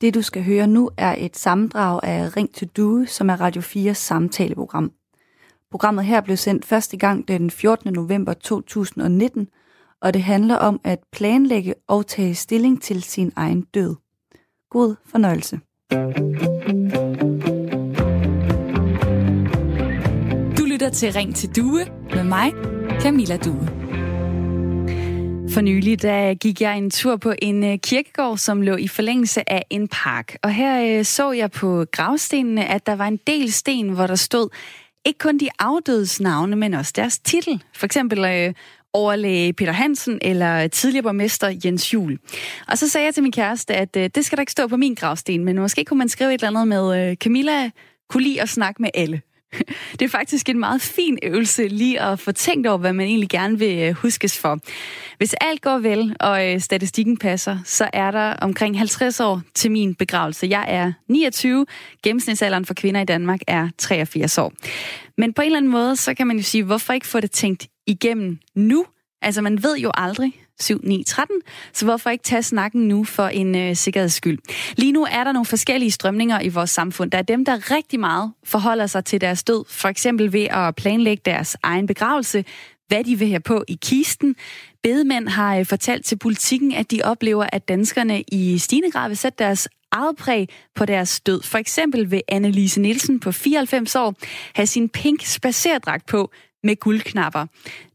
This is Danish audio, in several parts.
Det du skal høre nu er et sammendrag af Ring til Due, som er Radio 4's samtaleprogram. Programmet her blev sendt første gang den 14. november 2019, og det handler om at planlægge og tage stilling til sin egen død. God fornøjelse. Du lytter til Ring til Due med mig, Camilla Due. For nylig der gik jeg en tur på en øh, kirkegård, som lå i forlængelse af en park. Og her øh, så jeg på gravstenene, at der var en del sten, hvor der stod ikke kun de afdødes navne, men også deres titel. For eksempel øh, overlæge Peter Hansen eller øh, tidligere borgmester Jens Jul. Og så sagde jeg til min kæreste, at øh, det skal der ikke stå på min gravsten, men måske kunne man skrive et eller andet med, øh, Camilla kunne lide at snakke med alle. Det er faktisk en meget fin øvelse lige at få tænkt over, hvad man egentlig gerne vil øh, huskes for. Hvis alt går vel, og øh, statistikken passer, så er der omkring 50 år til min begravelse. Jeg er 29, gennemsnitsalderen for kvinder i Danmark er 83 år. Men på en eller anden måde, så kan man jo sige, hvorfor ikke få det tænkt igennem nu? Altså, man ved jo aldrig, 7, 9, 13. Så hvorfor ikke tage snakken nu for en øh, sikkerheds skyld? Lige nu er der nogle forskellige strømninger i vores samfund. Der er dem, der rigtig meget forholder sig til deres død. For eksempel ved at planlægge deres egen begravelse, hvad de vil have på i kisten. Bedemænd har øh, fortalt til politikken, at de oplever, at danskerne i stigende grad vil sætte deres eget præg på deres død. For eksempel vil Annelise Nielsen på 94 år have sin pink spacerdragt på, med guldknapper.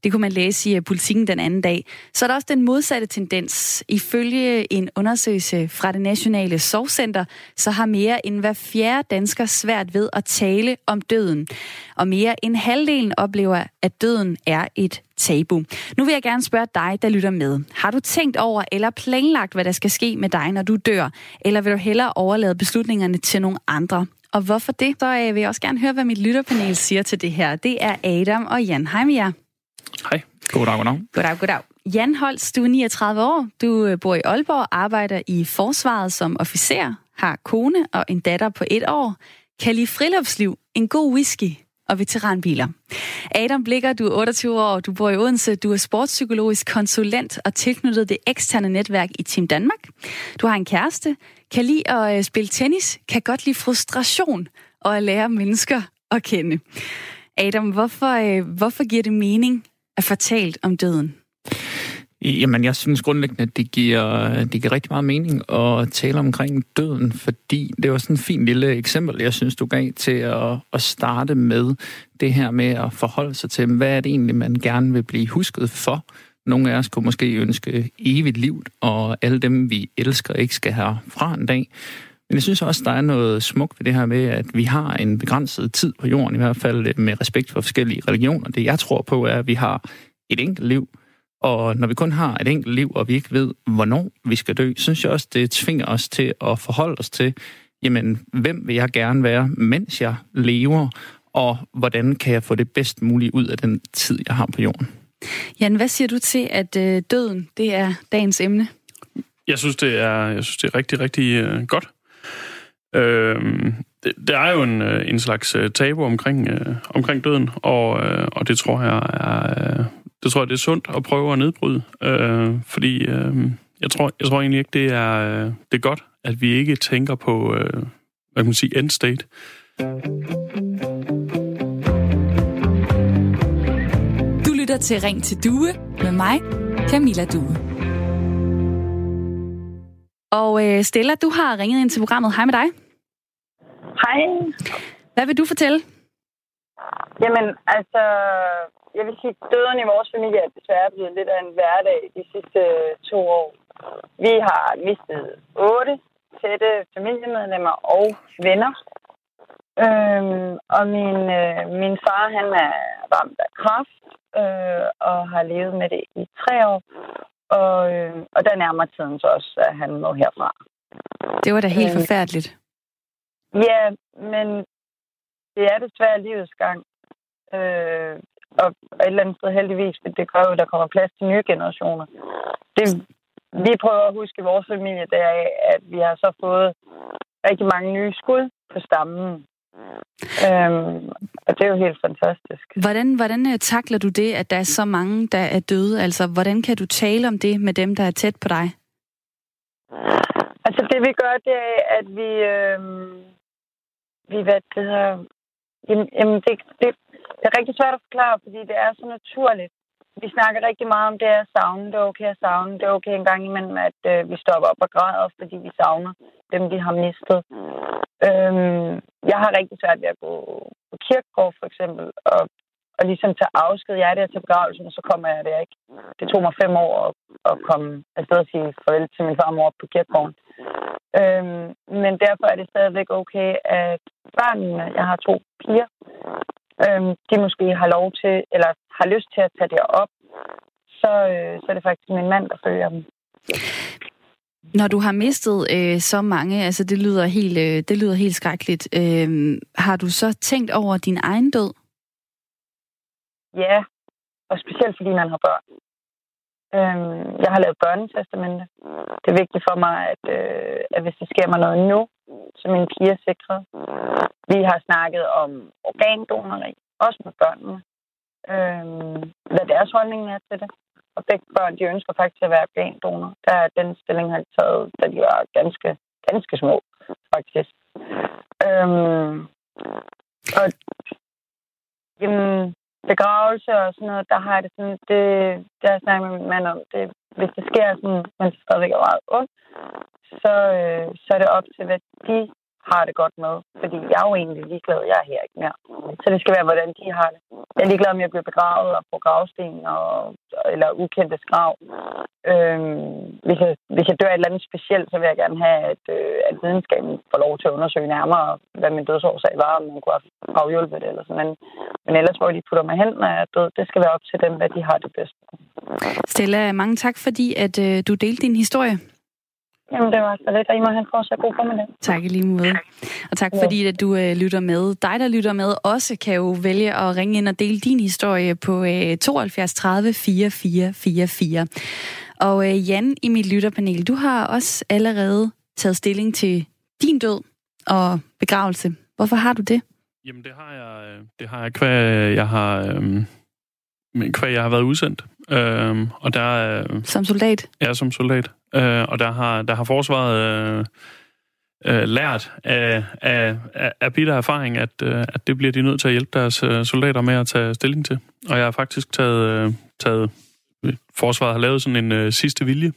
Det kunne man læse i øh, politikken den anden dag. Så er der også den modsatte tendens. Ifølge en undersøgelse fra det Nationale Sorgcenter, så har mere end hver fjerde dansker svært ved at tale om døden. Og mere end halvdelen oplever, at døden er et tabu. Nu vil jeg gerne spørge dig, der lytter med. Har du tænkt over eller planlagt, hvad der skal ske med dig, når du dør? Eller vil du hellere overlade beslutningerne til nogle andre? Og hvorfor det? Så øh, vil jeg også gerne høre, hvad mit lytterpanel siger til det her. Det er Adam og Jan. Hej med jer. Hej. Goddag, goddag. Goddag, goddag. Jan Holst, du er 39 år. Du øh, bor i Aalborg, arbejder i forsvaret som officer, har kone og en datter på et år. Kan lide friluftsliv, en god whisky og veteranbiler. Adam Blikker, du er 28 år, du bor i Odense, du er sportspsykologisk konsulent og tilknyttet det eksterne netværk i Team Danmark. Du har en kæreste, kan lide at øh, spille tennis, kan godt lide frustration og at lære mennesker at kende. Adam, hvorfor, øh, hvorfor giver det mening at fortalt om døden? Jamen, jeg synes grundlæggende, at det giver, det giver rigtig meget mening at tale omkring døden, fordi det var sådan en fin lille eksempel, jeg synes, du gav til at, at starte med det her med at forholde sig til, hvad er det egentlig, man gerne vil blive husket for? Nogle af os kunne måske ønske evigt liv, og alle dem, vi elsker, ikke skal have fra en dag. Men jeg synes også, der er noget smukt ved det her med, at vi har en begrænset tid på jorden, i hvert fald med respekt for forskellige religioner. Det jeg tror på er, at vi har et enkelt liv, og når vi kun har et enkelt liv, og vi ikke ved, hvornår vi skal dø, synes jeg også, det tvinger os til at forholde os til, jamen, hvem vil jeg gerne være, mens jeg lever, og hvordan kan jeg få det bedst muligt ud af den tid, jeg har på jorden. Jan, hvad siger du til, at øh, døden, det er dagens emne? Jeg synes, det er, jeg synes, det er rigtig, rigtig øh, godt. Øh, det, der er jo en, øh, en slags tabu omkring, øh, omkring døden, og, øh, og det tror jeg er, det tror jeg, det er sundt at prøve at nedbryde, øh, fordi øh, jeg, tror, jeg tror egentlig ikke, det er, øh, det er godt, at vi ikke tænker på, øh, hvad kan man sige, end state. Du lytter til Ring til Due med mig, Camilla Due. Og øh, Stella, du har ringet ind til programmet. Hej med dig. Hej. Hvad vil du fortælle? Jamen, altså, jeg vil sige, døden i vores familie er desværre blevet lidt af en hverdag de sidste to år. Vi har mistet otte tætte familiemedlemmer og venner. Øhm, og min, øh, min far, han er ramt af kræft øh, og har levet med det i tre år. Og, øh, og der nærmer tiden så også, at han må herfra. Det var da helt øh, forfærdeligt. Ja, men det er desværre livets gang. Øh, og et eller andet sted heldigvis, det gør jo, at der kommer plads til nye generationer. Det, vi prøver at huske i vores familie, det er, at vi har så fået rigtig mange nye skud på stammen. Øhm, og det er jo helt fantastisk. Hvordan, hvordan øh, takler du det, at der er så mange, der er døde? Altså, hvordan kan du tale om det med dem, der er tæt på dig? Altså det vi gør, det er, at vi, øh, vi hvad det hedder, jamen, jamen det, det, det er rigtig svært at forklare, fordi det er så naturligt. Vi snakker rigtig meget om det at savne. Det er okay at savne. Det er okay en gang imellem, at øh, vi stopper op og græder, fordi vi savner dem, vi har mistet. Øhm, jeg har rigtig svært ved at gå på kirkegård, for eksempel, og, og ligesom tage afsked. Jeg er der til begravelsen, og så kommer jeg der ikke. Det tog mig fem år at, at komme afsted og sige farvel til min far og mor på kirkegården. Øhm, men derfor er det stadigvæk okay, at børnene, jeg har to piger, øhm, de måske har lov til, eller har lyst til at tage det op, så, øh, så er det faktisk min mand, der følger dem. Når du har mistet øh, så mange, altså det lyder helt, øh, det lyder helt skrækkeligt, øh, har du så tænkt over din egen død? Ja, og specielt fordi man har børn. Øhm, jeg har lavet børnetestamente. Det er vigtigt for mig, at, øh, at hvis der sker mig noget nu, så min pige er sikret. Vi har snakket om organdonori, også med børnene. Øhm, hvad deres holdning er til det. Og begge børn, de ønsker faktisk at være organdonor. Der er den stilling, har de taget, da de var ganske, ganske små, faktisk. Øhm, og jamen, begravelse og sådan noget, der har jeg det sådan, det, det har jeg snakket med min mand om. Det, hvis det sker sådan, man stadigvæk er meget ung, så, øh, så er det op til, hvad de har det godt med. Fordi jeg er jo egentlig ligeglad, jeg er her ikke mere. Så det skal være, hvordan de har det. Jeg er ligeglad, om jeg bliver begravet og på gravsten og, eller ukendte grav. Øhm, hvis, jeg, hvis jeg dør et eller andet specielt, så vil jeg gerne have, at, øh, at videnskaben får lov til at undersøge nærmere, hvad min dødsårsag var, om man kunne have afhjulpet det eller sådan. Men, men ellers, hvor de putter mig hen, når jeg er død, det skal være op til dem, hvad de har det bedst. Stella, mange tak, fordi at, øh, du delte din historie. Jamen, det var så lidt, og I må have en fortsat god formiddag. Tak i lige måde. Og tak fordi, at du øh, lytter med. Dig, der lytter med, også kan jo vælge at ringe ind og dele din historie på øh, 72 30 4444. Og øh, Jan i mit lytterpanel, du har også allerede taget stilling til din død og begravelse. Hvorfor har du det? Jamen, det har jeg, det har jeg kvæg, jeg har, øhm, kvæg, jeg har været udsendt. Øhm, og der, øh, Som soldat? Ja, som soldat. Øh, og der har, der har forsvaret øh, øh, lært af, af, af bitter erfaring, at, øh, at det bliver de nødt til at hjælpe deres øh, soldater med at tage stilling til. Og jeg har faktisk taget, øh, taget forsvaret har lavet sådan en øh, sidste vilje.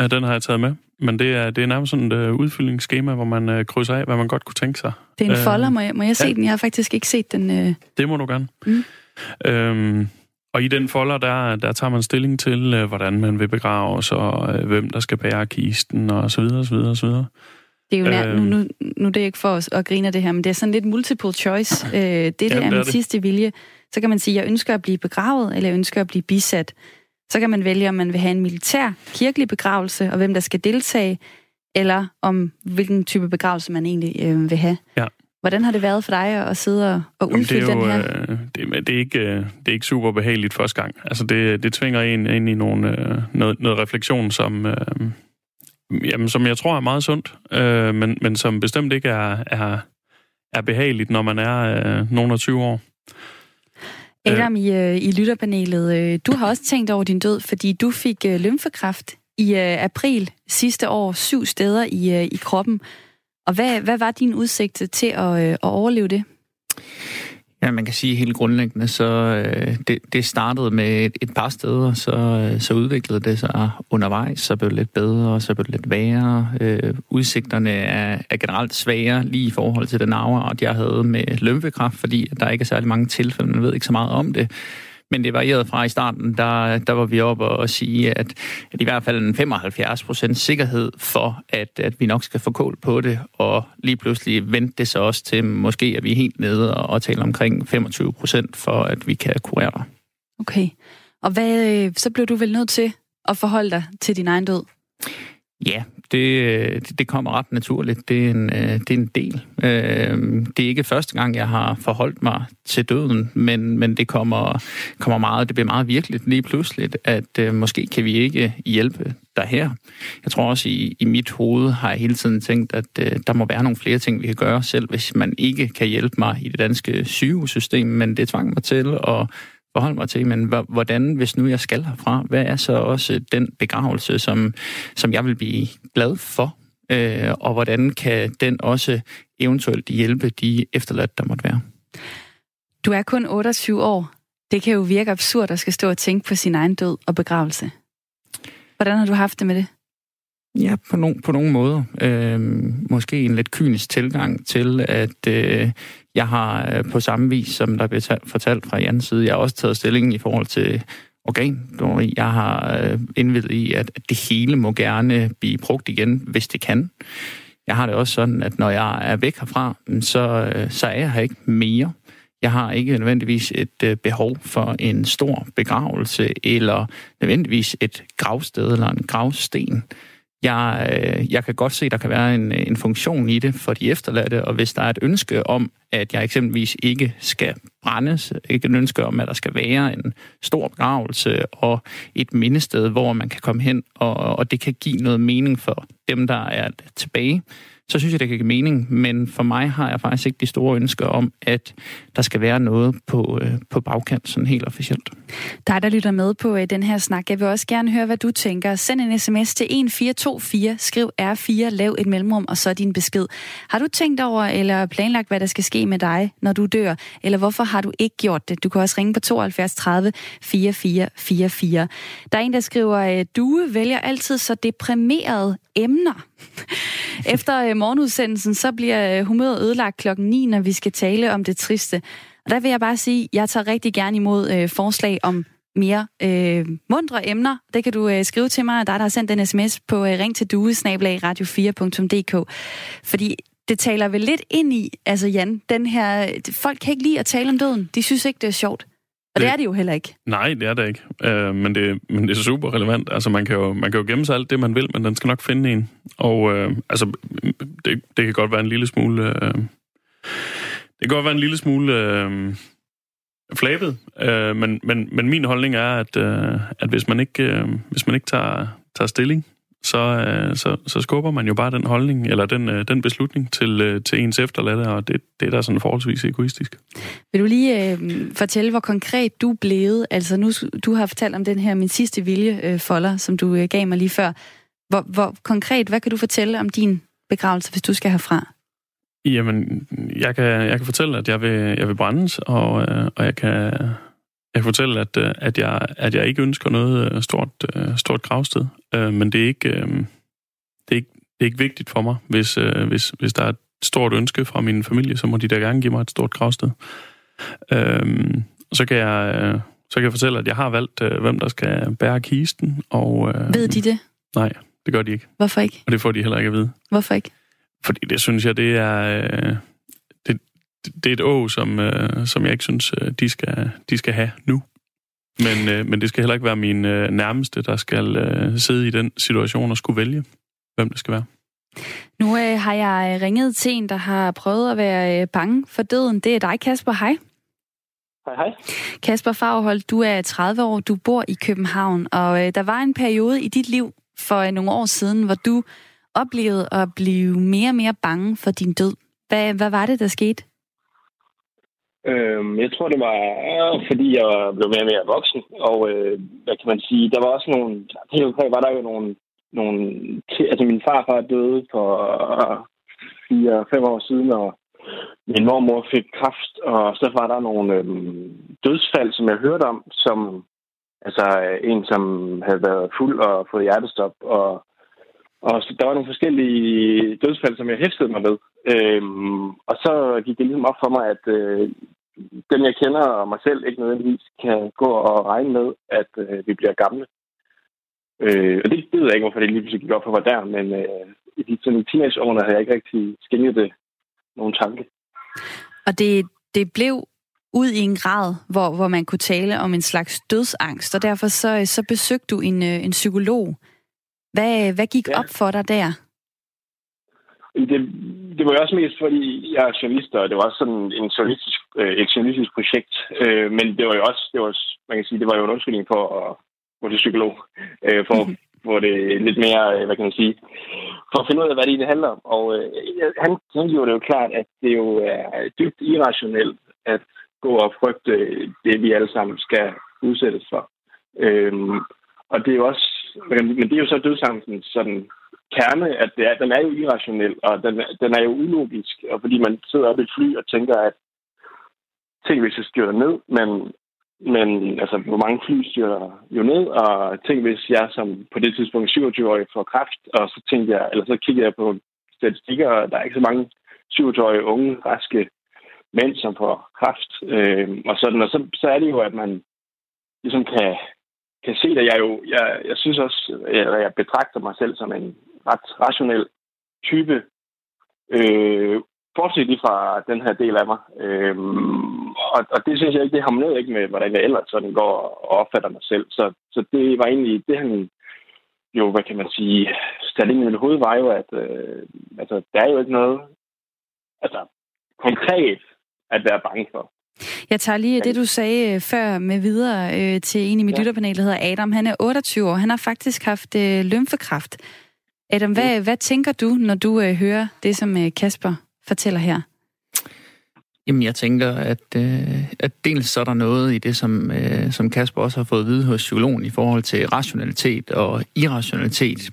Øh, den har jeg taget med. Men det er, det er nærmest sådan et øh, udfyldningsskema, hvor man øh, krydser af, hvad man godt kunne tænke sig. Det er en folder, må jeg, må jeg se ja. den? Jeg har faktisk ikke set den. Øh... Det må du gerne. Mm. Øhm, og i den folder, der, der tager man stilling til, øh, hvordan man vil begraves, og øh, hvem der skal bære kisten, og så videre, så videre, så videre. Det er jo nær, nu, nu, nu det er ikke for os at grine af det her, men det er sådan lidt multiple choice. Øh, det, det Jamen, er min det sidste vilje. Så kan man sige, jeg ønsker at blive begravet, eller jeg ønsker at blive bisat. Så kan man vælge, om man vil have en militær, kirkelig begravelse, og hvem der skal deltage, eller om hvilken type begravelse man egentlig øh, vil have. Ja. Hvordan har det været for dig at sidde og udfylde den her? Øh, det, det, er ikke, øh, det er ikke super behageligt første gang. Altså det, det tvinger en ind i nogle, øh, noget, noget refleksion, som, øh, jamen, som jeg tror er meget sundt, øh, men, men som bestemt ikke er, er, er behageligt, når man er øh, nogen af 20 år. Adam i, i lytterpanelet, øh, du har også tænkt over din død, fordi du fik øh, lymfekræft i øh, april sidste år, syv steder i, øh, i kroppen. Og hvad, hvad var din udsigt til at, øh, at overleve det? Ja, man kan sige helt grundlæggende, så øh, det, det startede med et, et par steder, så, øh, så udviklede det sig undervejs, så blev det lidt bedre, så blev det lidt værre. Øh, udsigterne er, er generelt svagere lige i forhold til den arveart, jeg havde med lymfekræft, fordi der ikke er særlig mange tilfælde, man ved ikke så meget om det. Men det varierede fra i starten, der, der var vi oppe og sige, at, at i hvert fald en 75 procent sikkerhed for, at, at vi nok skal få kål på det, og lige pludselig vendte det så også til, måske at vi er helt nede og, og taler omkring 25 procent for, at vi kan kurere. Okay. Og hvad, øh, så blev du vel nødt til at forholde dig til din egen død? Ja, Øh, det, det kommer ret naturligt. Det er en, øh, det er en del. Øh, det er ikke første gang, jeg har forholdt mig til døden, men, men det kommer, kommer meget, det bliver meget virkeligt lige pludseligt, at måske kan vi ikke hjælpe dig her. Jeg tror også, i, i mit hoved har jeg hele tiden tænkt, at der må være nogle flere ting, vi kan gøre selv, hvis man ikke kan hjælpe mig i det danske sygehussystem, men det tvang mig til at forholde mig til, men hvordan, hvis nu jeg skal herfra, hvad er så også den begravelse, som, som jeg vil blive glad for? øh, og hvordan kan den også eventuelt hjælpe de efterladte, der måtte være. Du er kun 28 år. Det kan jo virke absurd at skal stå og tænke på sin egen død og begravelse. Hvordan har du haft det med det? Ja, på, no, på nogle måder. Øh, måske en lidt kynisk tilgang til, at øh, jeg har øh, på samme vis, som der bliver fortalt fra Jans side, jeg har også taget stilling i forhold til organ. Jeg har øh, indvidet i, at det hele må gerne blive brugt igen, hvis det kan. Jeg har det også sådan, at når jeg er væk herfra, så, øh, så er jeg her ikke mere. Jeg har ikke nødvendigvis et øh, behov for en stor begravelse, eller nødvendigvis et gravsted eller en gravsten. Jeg, øh, jeg kan godt se, at der kan være en, en funktion i det for de efterladte, og hvis der er et ønske om, at jeg eksempelvis ikke skal brændes, ikke et ønske om, at der skal være en stor begravelse og et mindested, hvor man kan komme hen, og, og det kan give noget mening for dem, der er tilbage, så synes jeg, det kan give mening. Men for mig har jeg faktisk ikke de store ønsker om, at der skal være noget på, øh, på bagkant, sådan helt officielt. Dig, der lytter med på øh, den her snak, jeg vil også gerne høre, hvad du tænker. Send en sms til 1424, skriv R4, lav et mellemrum, og så din besked. Har du tænkt over eller planlagt, hvad der skal ske med dig, når du dør? Eller hvorfor har du ikke gjort det? Du kan også ringe på 72 30 44 44. Der er en, der skriver, øh, du vælger altid så deprimerede emner. Efter øh, morgenudsendelsen, så bliver øh, humøret ødelagt klokken 9, når vi skal tale om det triste. Og der vil jeg bare sige, at jeg tager rigtig gerne imod øh, forslag om mere øh, mundre emner. Det kan du øh, skrive til mig, der der har sendt en sms på øh, ring til radio4.dk. Fordi det taler vel lidt ind i, altså Jan, den her, øh, folk kan ikke lide at tale om døden. De synes ikke, det er sjovt. Og det, det er det jo heller ikke. Nej, det er det ikke. Uh, men, det, men det er super relevant. Altså, man kan, jo, man kan jo gemme sig alt det, man vil, men den skal nok finde en. Og uh, altså, det, det kan godt være en lille smule... Uh, det kan godt være en lille smule uh, flabet, uh, men, men, men min holdning er, at, uh, at hvis man ikke, uh, hvis man ikke tager, tager stilling, så, øh, så, så skubber man jo bare den holdning, eller den, øh, den beslutning til, øh, til ens efterladte, og det, det er da sådan forholdsvis egoistisk. Vil du lige øh, fortælle, hvor konkret du blev? Altså nu, du har fortalt om den her min sidste vilje øh, folder, som du øh, gav mig lige før. Hvor, hvor konkret, hvad kan du fortælle om din begravelse, hvis du skal herfra? Jamen, jeg kan, jeg kan fortælle, at jeg vil, jeg vil brændes, og, øh, og jeg kan jeg kan fortælle, at, øh, at, jeg, at jeg ikke ønsker noget øh, stort, øh, stort gravsted, men det er ikke, det er ikke, det er ikke vigtigt for mig. Hvis, hvis, hvis der er et stort ønske fra min familie, så må de da gerne give mig et stort gravsted. Så kan jeg, så kan jeg fortælle, at jeg har valgt, hvem der skal bære kisten. Og, Ved de det? Nej, det gør de ikke. Hvorfor ikke? Og det får de heller ikke at vide. Hvorfor ikke? Fordi det synes jeg, det er det er et å, som, øh, som jeg ikke synes, øh, de skal, de skal have nu. Men, øh, men det skal heller ikke være min øh, nærmeste, der skal øh, sidde i den situation og skulle vælge, hvem det skal være. Nu øh, har jeg ringet til en, der har prøvet at være øh, bange for døden. Det er dig, Kasper. Hej. Hej, hej. Kasper Farhold, du er 30 år, du bor i København, og øh, der var en periode i dit liv for øh, nogle år siden, hvor du oplevede at blive mere og mere bange for din død. Hvad, hvad var det, der skete? Øhm, jeg tror, det var, fordi jeg blev mere og mere voksen, og øh, hvad kan man sige, der var også nogle, der var der jo nogle, nogle altså min farfar døde for øh, fire-fem år siden, og min mormor fik kraft, og så var der nogle øhm, dødsfald, som jeg hørte om, som altså en, som havde været fuld og fået hjertestop, og, og så der var nogle forskellige dødsfald, som jeg hæftede mig med. Øhm, og så gik det ligesom op for mig, at øh, dem, jeg kender og mig selv, ikke nødvendigvis kan gå og regne med, at øh, vi bliver gamle. Øh, og det ved jeg ikke, hvorfor det lige pludselig gik op for mig der, men øh, i de sådan, teenageårene havde jeg ikke rigtig skænket det nogen tanke. Og det, det blev ud i en grad, hvor, hvor man kunne tale om en slags dødsangst, og derfor så, så besøgte du en, øh, en psykolog. Hvad, hvad gik ja. op for dig der? Det, det var jo også mest, fordi jeg er journalist, og det var også sådan en journalistisk, øh, et journalistisk projekt. Øh, men det var jo også, det var, man kan sige, det var jo en undskyldning for at gå til psykolog, øh, for mm-hmm. for det lidt mere, øh, hvad kan man sige, for at finde ud af, hvad det egentlig handler om. Og øh, han, han gjorde det jo klart, at det jo er dybt irrationelt at gå og frygte det, vi alle sammen skal udsættes for. Øh, og det er jo også, men det er jo så dødsangsten sådan kerne, at det er, den er jo irrationel, og den, den er jo ulogisk, og fordi man sidder op i et fly og tænker, at tænk, hvis jeg styrter ned, men, men altså, hvor mange fly styrter jo ned, og tænk, hvis jeg som på det tidspunkt 27-årig får kræft, og så tænker jeg, eller så kigger jeg på statistikker, og der er ikke så mange 27-årige unge, raske mænd, som får kræft, øh, og sådan, og så, så er det jo, at man ligesom kan, kan se det. Jeg, jo, jeg, jeg synes også, at jeg betragter mig selv som en ret rationel type, øh, bortset fra den her del af mig. Øhm, og, og det synes jeg ikke, det harmonerer ikke med, hvordan jeg ellers sådan går og opfatter mig selv. Så, så det var egentlig det, han jo, hvad kan man sige, satte ind i mit hoved, var jo, at øh, altså, der er jo ikke noget altså, konkret at være bange for. Jeg tager lige det, du sagde øh, før med videre øh, til en i mit ja. lytterpanel, der hedder Adam. Han er 28 år. Han har faktisk haft øh, lymfekræft. Adam, hvad, ja. hvad tænker du, når du øh, hører det, som øh, Kasper fortæller her? Jamen, jeg tænker, at, øh, at dels så er der noget i det, som, øh, som Kasper også har fået at vide hos psykologen i forhold til rationalitet og irrationalitet.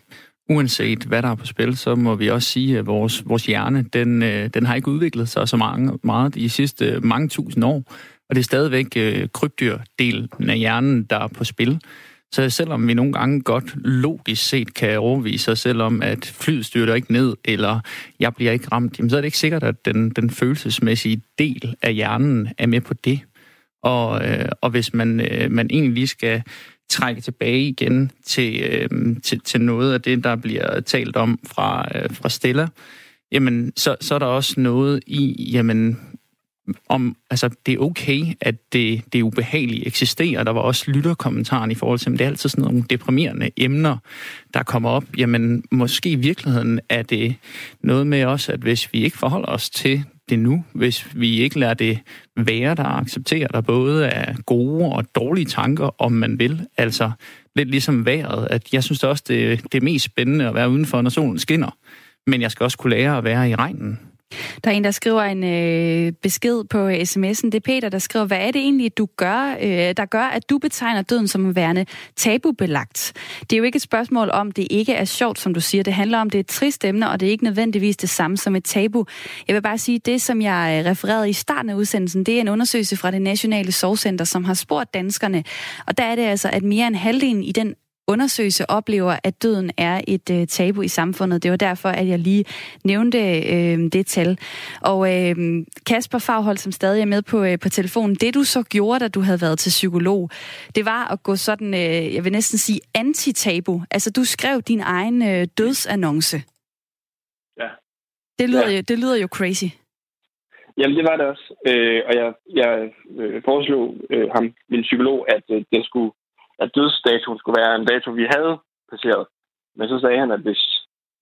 Uanset hvad der er på spil, så må vi også sige, at vores, vores hjerne, den, øh, den har ikke udviklet sig så mange, meget de sidste mange tusind år. Og det er stadigvæk øh, krybdyrdelen af hjernen, der er på spil. Så selvom vi nogle gange godt logisk set kan overvise os selv om, at flyet styrter ikke ned, eller jeg bliver ikke ramt, jamen, så er det ikke sikkert, at den, den følelsesmæssige del af hjernen er med på det. Og, øh, og hvis man, øh, man egentlig lige skal trække tilbage igen til, øh, til, til noget af det, der bliver talt om fra, øh, fra Stella, jamen, så, så er der også noget i, jamen, om altså, det er okay, at det, det ubehagelige eksisterer. Der var også lytterkommentaren i forhold til, at det er altid sådan nogle deprimerende emner, der kommer op. Jamen, måske i virkeligheden er det noget med os, at hvis vi ikke forholder os til det nu, hvis vi ikke lader det være, der accepterer der både af gode og dårlige tanker, om man vil. Altså lidt ligesom vejret, at jeg synes det også, det, det er mest spændende at være udenfor, når solen skinner. Men jeg skal også kunne lære at være i regnen. Der er en, der skriver en øh, besked på øh, sms'en. Det er Peter, der skriver, hvad er det egentlig, du gør, øh, der gør, at du betegner døden som værende tabubelagt? Det er jo ikke et spørgsmål om, det ikke er sjovt, som du siger. Det handler om, det er et trist emne, og det er ikke nødvendigvis det samme som et tabu. Jeg vil bare sige, det som jeg øh, refererede i starten af udsendelsen, det er en undersøgelse fra det Nationale Sorgcenter, som har spurgt danskerne. Og der er det altså, at mere end halvdelen i den undersøgelse oplever, at døden er et øh, tabu i samfundet. Det var derfor, at jeg lige nævnte øh, det tal. Og øh, Kasper Faghold, som stadig er med på, øh, på telefonen, det du så gjorde, da du havde været til psykolog, det var at gå sådan, øh, jeg vil næsten sige, anti-tabu. Altså, du skrev din egen øh, dødsannonce. Ja. Det lyder, ja. det lyder jo crazy. Jamen, det var det også. Øh, og jeg, jeg øh, foreslog øh, ham, min psykolog, at øh, den skulle at dødsdatoen skulle være en dato, vi havde passeret. Men så sagde han, at hvis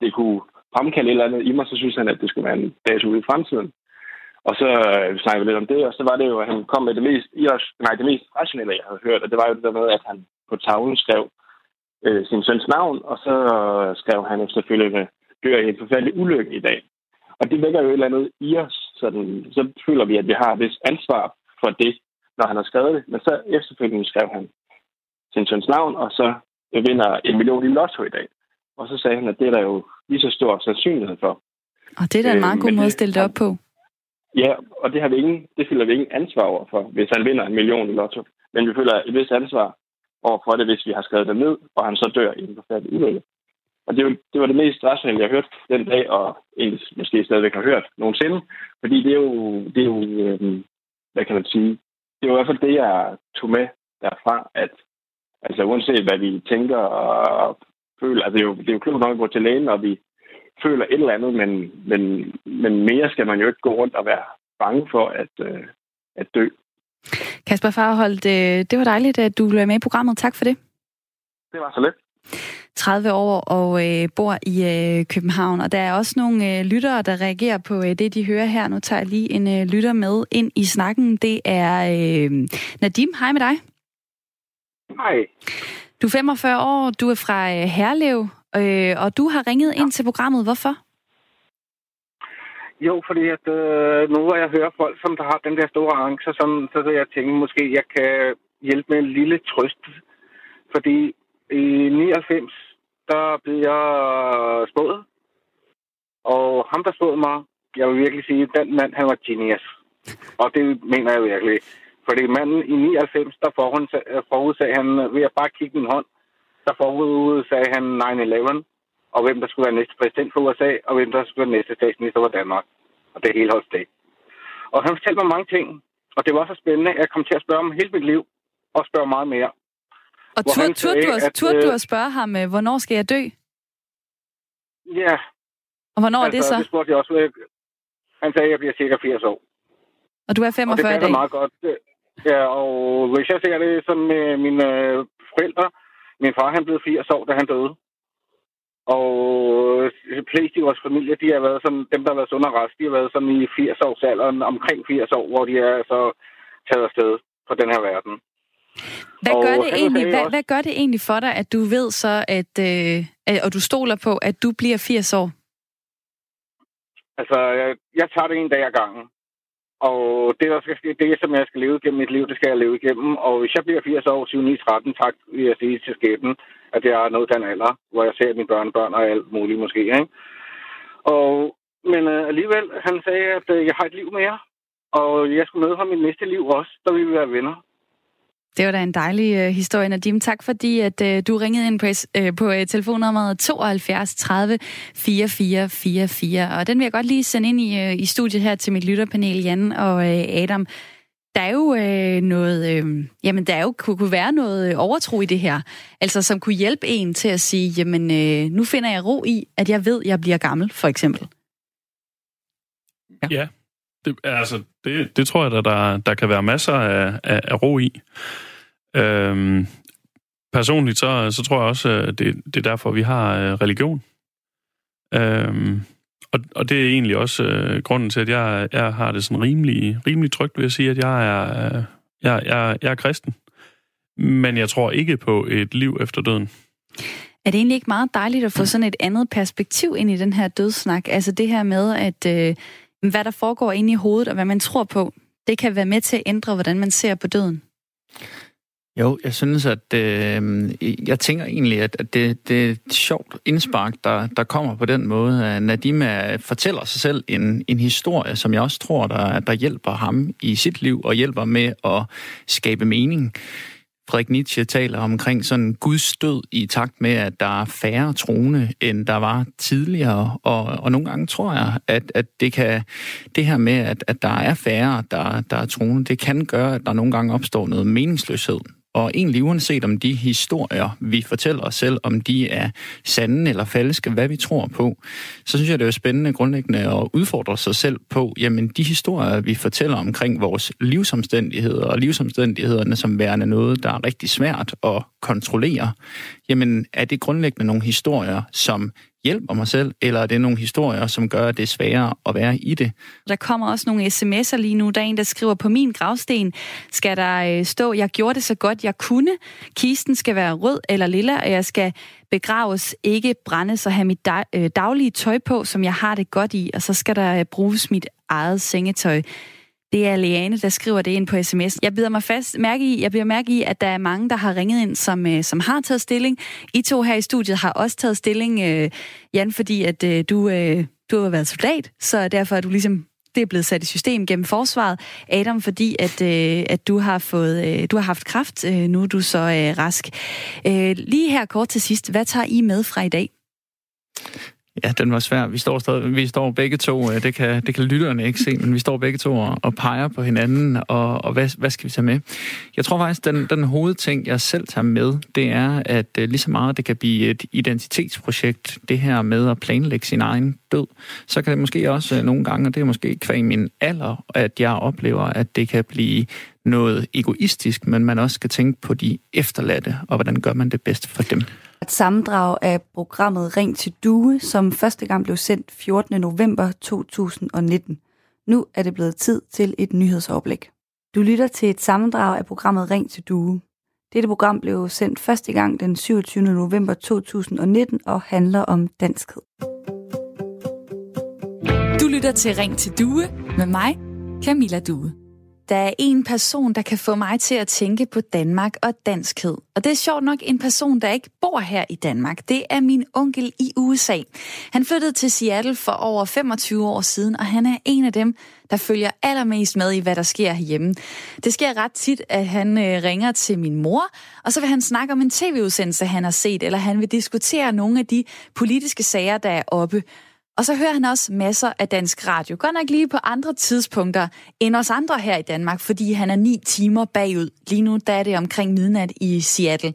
det kunne fremkalde et eller andet i mig, så synes han, at det skulle være en dato ude i fremtiden. Og så øh, snakkede vi lidt om det, og så var det jo, at han kom med det mest, nej, det mest rationelle, jeg havde hørt, og det var jo det der med, at han på tavlen skrev øh, sin søns navn, og så øh, skrev han selvfølgelig, dør i en forfærdelig ulykke i dag. Og det vækker jo et eller andet i os, sådan, så føler vi, at vi har et vis ansvar for det, når han har skrevet det. Men så efterfølgende skrev han, sin søns navn, og så vinder en million i lotto i dag. Og så sagde han, at det er der jo lige så stor sandsynlighed for. Og det er da en meget øh, god måde at stille det op på. Ja, og det, har vi ingen, det føler vi ingen ansvar over for, hvis han vinder en million i lotto. Men vi føler et vis ansvar over for det, hvis vi har skrevet det ned, og han så dør i en forfærdelig ulykke. Og det, det var det mest rationelle, jeg har hørt den dag, og egentlig måske stadigvæk har hørt nogensinde. Fordi det er jo, det er jo øh, hvad kan man sige, det er jo i hvert fald det, jeg tog med derfra, at Altså uanset hvad vi tænker og føler. Altså det er jo, det er jo klogt nok at gå til lægen, og vi føler et eller andet, men, men, men mere skal man jo ikke gå rundt og være bange for at, øh, at dø. Kasper Farholdt, det var dejligt, at du blev med i programmet. Tak for det. Det var så lidt. 30 år og øh, bor i øh, København, og der er også nogle øh, lyttere, der reagerer på øh, det, de hører her. Nu tager jeg lige en øh, lytter med ind i snakken. Det er øh, Nadim. Hej med dig. Hej. Du er 45 år, du er fra øh, Herlev, øh, og du har ringet ja. ind til programmet. Hvorfor? Jo, fordi at, øh, nu hvor jeg hører folk, som der har den der store angst, så, så, så jeg tænker, måske jeg kan hjælpe med en lille trøst. Fordi i 99, der blev jeg spået. Og ham, der spåede mig, jeg vil virkelig sige, den mand, han var genius. Og det mener jeg virkelig. Fordi manden i 99, der forudsagde han, ved at bare kigge min hånd, der forudsagde han 9-11, og hvem der skulle være næste præsident for USA, og hvem der skulle være næste statsminister for Danmark. Og det hele holdt dag. Og han fortalte mig mange ting, og det var så spændende, at jeg kom til at spørge om hele mit liv, og spørge meget mere. Og turde tur, du, at, tur, du at spørge ham, øh, hvornår skal jeg dø? Ja. Og hvornår altså, er det altså, så? Det spurgte jeg også. Han sagde, at jeg bliver cirka 80 år. Og du er 45 og det i dag? meget godt. Ja, og hvis jeg ser det som med mine øh, forældre, min far han blev 80 år, da han døde. Og flest i vores familie, de har været sådan, dem der har været sund og rask, de har været sådan i 80 års alderen, omkring 80 år, hvor de er så taget afsted på den her verden. Hvad gør, det egentlig, hvad, også, hvad gør det egentlig for dig, at du ved så, at, øh, og du stoler på, at du bliver 80 år? Altså, jeg, jeg tager det en dag ad gangen. Og det, der skal ske, det, som jeg skal leve igennem mit liv, det skal jeg leve igennem. Og hvis jeg bliver 80 år, 7, 9, 13, tak vil jeg sige til skæbnen, at jeg er nået den alder, hvor jeg ser mine børnebørn og alt muligt måske. Ikke? Og, men øh, alligevel, han sagde, at øh, jeg har et liv mere. Og jeg skulle møde ham i næste liv også, der vil vi være venner. Det var da en dejlig uh, historie, Nadim. Tak fordi, at uh, du ringede ind på, uh, på uh, telefonnummeret 72 30 44 44. Og den vil jeg godt lige sende ind i, uh, i studiet her til mit lytterpanel, Jan og uh, Adam. Der er jo øh, noget, øh, jamen der er jo, kunne, kunne være noget overtro i det her, altså som kunne hjælpe en til at sige, jamen øh, nu finder jeg ro i, at jeg ved, at jeg bliver gammel, for eksempel. Ja, ja det, altså, det, det tror jeg, at der, der kan være masser af, af, af ro i. Øhm, personligt, så, så tror jeg også, at det, det er derfor, vi har øh, religion. Øhm, og, og det er egentlig også øh, grunden til, at jeg, jeg har det sådan rimelig, rimelig trygt ved at sige, at jeg er, øh, jeg, jeg, jeg er kristen. Men jeg tror ikke på et liv efter døden. Er det egentlig ikke meget dejligt at få sådan et andet perspektiv ind i den her dødssnak? Altså det her med, at øh, hvad der foregår inde i hovedet, og hvad man tror på, det kan være med til at ændre, hvordan man ser på døden. Jo, jeg synes, at øh, jeg tænker egentlig, at, at det, det er et sjovt indspark, der, der kommer på den måde. At Nadima fortæller sig selv en, en historie, som jeg også tror, der, der hjælper ham i sit liv og hjælper med at skabe mening. Frederik Nietzsche taler omkring sådan Guds død i takt med, at der er færre troende, end der var tidligere. Og, og nogle gange tror jeg, at, at det kan det her med, at, at der er færre, der, der er troende, det kan gøre, at der nogle gange opstår noget meningsløshed. Og egentlig uanset om de historier, vi fortæller os selv, om de er sande eller falske, hvad vi tror på, så synes jeg, det er spændende grundlæggende at udfordre sig selv på, jamen de historier, vi fortæller omkring vores livsomstændigheder, og livsomstændighederne som værende noget, der er rigtig svært at kontrollere, jamen er det grundlæggende nogle historier, som hjælper mig selv, eller er det nogle historier, som gør, at det er sværere at være i det? Der kommer også nogle sms'er lige nu. Der er en, der skriver, på min gravsten skal der øh, stå, jeg gjorde det så godt, jeg kunne. Kisten skal være rød eller lilla, og jeg skal begraves, ikke brændes og have mit øh, daglige tøj på, som jeg har det godt i, og så skal der øh, bruges mit eget sengetøj. Det er Leane, der skriver det ind på sms. Jeg bider mig fast mærke i, jeg bliver mærke i, at der er mange, der har ringet ind, som, øh, som har taget stilling. I to her i studiet har også taget stilling, øh, Jan, fordi at øh, du, øh, du har været soldat, så derfor er du ligesom det er blevet sat i system gennem forsvaret. Adam, fordi at, øh, at du har fået øh, du har haft kraft, øh, nu er du så øh, rask. Øh, lige her kort til sidst, hvad tager I med fra i dag? Ja, den var svær. Vi står, stadig, vi står begge to, øh, det kan, det kan lytterne ikke se, men vi står begge to og, og peger på hinanden, og, og hvad, hvad skal vi tage med? Jeg tror faktisk, den, den hovedting, jeg selv tager med, det er, at øh, lige så meget det kan blive et identitetsprojekt, det her med at planlægge sin egen død, så kan det måske også øh, nogle gange, og det er måske kvæg min alder, at jeg oplever, at det kan blive noget egoistisk, men man også skal tænke på de efterladte, og hvordan gør man det bedst for dem et sammendrag af programmet Ring til Due, som første gang blev sendt 14. november 2019. Nu er det blevet tid til et nyhedsoverblik. Du lytter til et sammendrag af programmet Ring til Due. Dette program blev sendt første gang den 27. november 2019 og handler om danskhed. Du lytter til Ring til Due med mig, Camilla Due. Der er en person, der kan få mig til at tænke på Danmark og danskhed. Og det er sjovt nok en person, der ikke bor her i Danmark. Det er min onkel i USA. Han flyttede til Seattle for over 25 år siden, og han er en af dem, der følger allermest med i, hvad der sker hjemme. Det sker ret tit, at han øh, ringer til min mor, og så vil han snakke om en tv-udsendelse, han har set, eller han vil diskutere nogle af de politiske sager, der er oppe. Og så hører han også masser af dansk radio. Godt nok lige på andre tidspunkter end os andre her i Danmark, fordi han er ni timer bagud. Lige nu der er det omkring midnat i Seattle.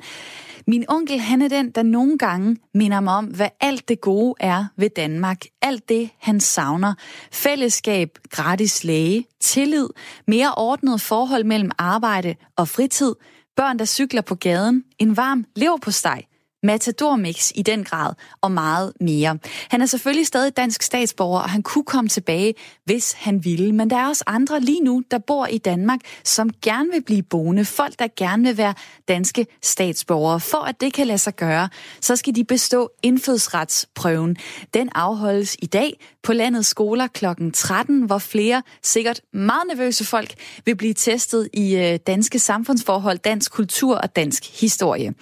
Min onkel, han er den, der nogle gange minder mig om, hvad alt det gode er ved Danmark. Alt det, han savner. Fællesskab, gratis læge, tillid, mere ordnet forhold mellem arbejde og fritid, børn, der cykler på gaden, en varm leverpostej, Matador-mix i den grad, og meget mere. Han er selvfølgelig stadig dansk statsborger, og han kunne komme tilbage, hvis han ville. Men der er også andre lige nu, der bor i Danmark, som gerne vil blive boende. Folk, der gerne vil være danske statsborgere. For at det kan lade sig gøre, så skal de bestå indfødsretsprøven. Den afholdes i dag på landets skoler kl. 13, hvor flere, sikkert meget nervøse folk, vil blive testet i øh, danske samfundsforhold, dansk kultur og dansk historie.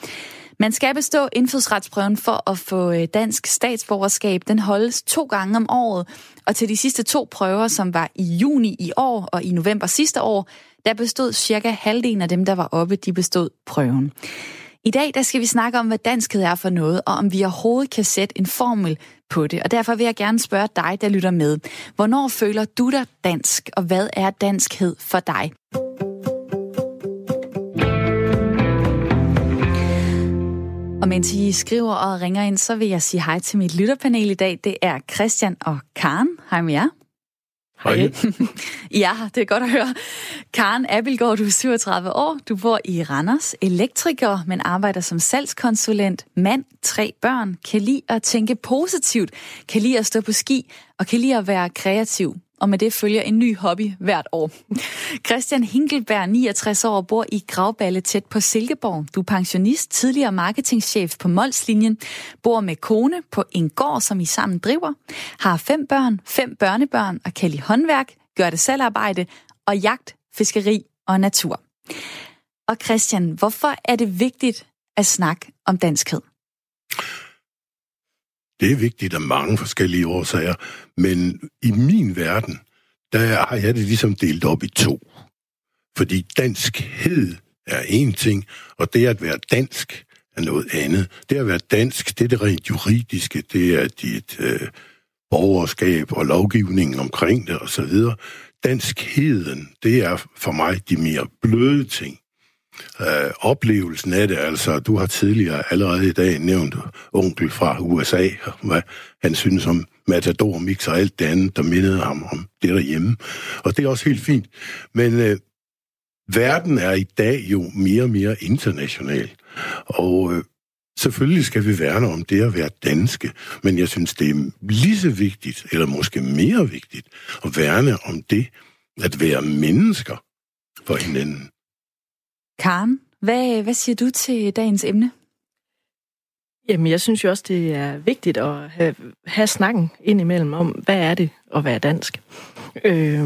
Man skal bestå indfødsretsprøven for at få øh, dansk statsborgerskab. Den holdes to gange om året, og til de sidste to prøver, som var i juni i år og i november sidste år, der bestod cirka halvdelen af dem, der var oppe, de bestod prøven. I dag der skal vi snakke om, hvad danskhed er for noget, og om vi overhovedet kan sætte en formel på det. Og derfor vil jeg gerne spørge dig, der lytter med. Hvornår føler du dig dansk, og hvad er danskhed for dig? Og mens I skriver og ringer ind, så vil jeg sige hej til mit lytterpanel i dag. Det er Christian og Karen. Hej med jer. Hej. ja, det er godt at høre. Karen Abelgaard, du er 37 år. Du bor i Randers, elektriker, men arbejder som salgskonsulent, mand, tre børn, kan lide at tænke positivt, kan lide at stå på ski og kan lide at være kreativ og med det følger en ny hobby hvert år. Christian Hinkelberg, 69 år, bor i Gravballe tæt på Silkeborg. Du er pensionist, tidligere marketingchef på Molslinjen, bor med kone på en gård, som I sammen driver, har fem børn, fem børnebørn og kan lide håndværk, gør det selvarbejde og jagt, fiskeri og natur. Og Christian, hvorfor er det vigtigt at snakke om danskhed? Det er vigtigt af mange forskellige årsager, men i min verden, der har jeg det ligesom delt op i to. Fordi danskhed er en ting, og det at være dansk er noget andet. Det at være dansk, det er det rent juridiske, det er dit øh, borgerskab og lovgivningen omkring det osv. Danskheden, det er for mig de mere bløde ting øh, oplevelsen af det. Altså, du har tidligere allerede i dag nævnt onkel fra USA, hvad han synes om Matador Mix og alt det andet, der mindede ham om det derhjemme. Og det er også helt fint. Men øh, verden er i dag jo mere og mere international. Og øh, selvfølgelig skal vi værne om det at være danske, men jeg synes, det er lige så vigtigt, eller måske mere vigtigt, at værne om det at være mennesker for hinanden. Karen, hvad, hvad siger du til dagens emne? Jamen, jeg synes jo også, det er vigtigt at have, have snakken indimellem om, hvad er det at være dansk. Øh,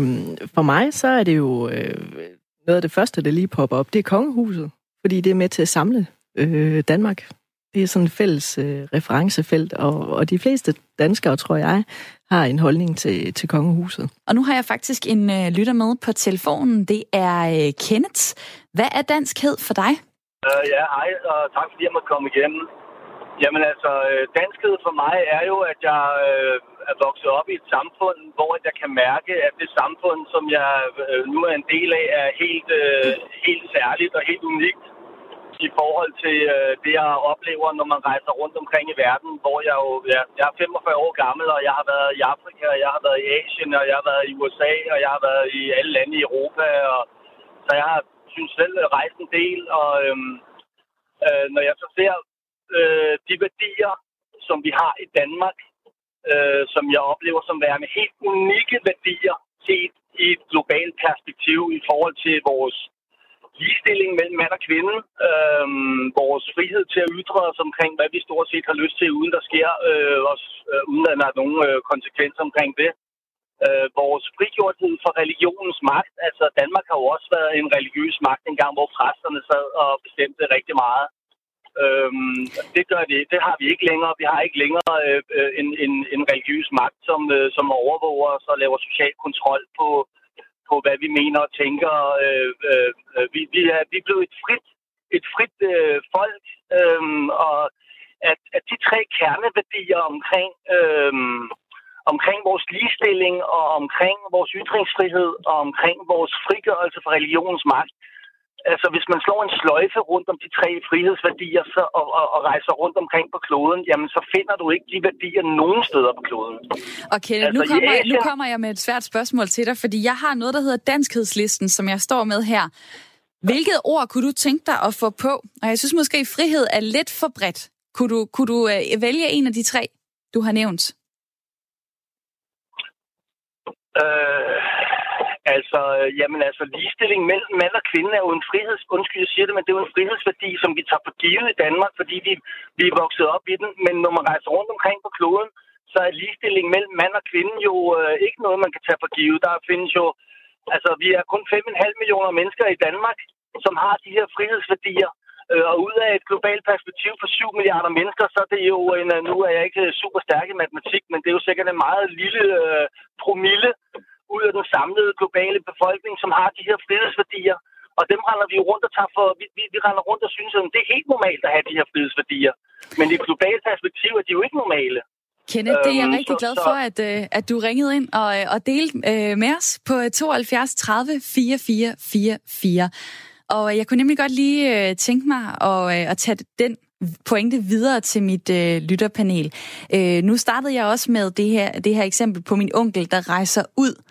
for mig, så er det jo øh, noget af det første, der lige popper op, det er kongehuset. Fordi det er med til at samle øh, Danmark. Det er sådan et fælles øh, referencefelt, og, og de fleste danskere, tror jeg, har en holdning til, til kongehuset. Og nu har jeg faktisk en øh, lytter med på telefonen. Det er øh, Kenneth. Hvad er danskhed for dig? Uh, ja, hej, og tak fordi jeg måtte komme igennem. Jamen altså, øh, danskhed for mig er jo, at jeg øh, er vokset op i et samfund, hvor jeg kan mærke, at det samfund, som jeg øh, nu er en del af, er helt, øh, helt særligt og helt unikt i forhold til øh, det, jeg oplever, når man rejser rundt omkring i verden, hvor jeg jo ja, jeg er 45 år gammel, og jeg har været i Afrika, og jeg har været i Asien, og jeg har været i USA, og jeg har været i alle lande i Europa. Og, så jeg har, synes selv, rejst en del, og øhm, øh, når jeg så ser øh, de værdier, som vi har i Danmark, øh, som jeg oplever som værende helt unikke værdier set i et globalt perspektiv i forhold til vores ligestilling mellem mand og kvinde, øh, vores frihed til at ytre os omkring, hvad vi stort set har lyst til, uden der sker, øh, også, øh, uden at der er nogen øh, konsekvenser omkring det. øh, vores frigjorthed for religionens magt. Altså, Danmark har jo også været en religiøs magt engang, hvor præsterne sad og bestemte rigtig meget. Øhm, det gør det. Det har vi ikke længere. Vi har ikke længere øh, øh, en, en, en religiøs magt, som, øh, som overvåger os og laver social kontrol på, på hvad vi mener og tænker. Øh, øh, øh, vi, vi, er, vi er blevet et frit, et frit øh, folk, øh, og at, at de tre kerneværdier omkring, øh, omkring vores ligestilling og omkring vores ytringsfrihed og omkring vores frigørelse fra religionens magt, altså hvis man slår en sløjfe rundt om de tre frihedsværdier så, og, og, og rejser rundt omkring på kloden, jamen så finder du ikke de værdier nogen steder på kloden. Kenneth, altså, nu, kommer, Asien... nu kommer jeg med et svært spørgsmål til dig, fordi jeg har noget, der hedder danskhedslisten, som jeg står med her. Hvilket ord kunne du tænke dig at få på? Og jeg synes måske, at frihed er lidt for bredt. Kunne du, kunne du uh, vælge en af de tre, du har nævnt? Øh, altså, øh, jamen altså, ligestilling mellem mand og kvinde er jo en friheds... Undskyld, jeg siger det, men det er jo en frihedsværdi, som vi tager for givet i Danmark, fordi vi, vi er vokset op i den. Men når man rejser rundt omkring på kloden, så er ligestilling mellem mand og kvinde jo øh, ikke noget, man kan tage for givet. Der findes jo... Altså, vi er kun 5,5 millioner mennesker i Danmark, som har de her frihedsværdier. Øh, og ud af et globalt perspektiv for 7 milliarder mennesker, så er det jo en, øh, nu er jeg ikke super stærk i matematik, men det er jo sikkert en meget lille øh, promille ud af den samlede globale befolkning, som har de her frihedsværdier. Og dem render vi rundt og tager for, vi, vi, vi render rundt og synes, at det er helt normalt at have de her frihedsværdier. Men i et globalt perspektiv er de jo ikke normale. Kenneth, det er jeg øhm, rigtig glad for, at, øh, at du ringede ind og, og delte øh, med os på 72 30 44 44. Og jeg kunne nemlig godt lige øh, tænke mig at, øh, at tage den pointe videre til mit øh, lytterpanel. Øh, nu startede jeg også med det her, det her eksempel på min onkel, der rejser ud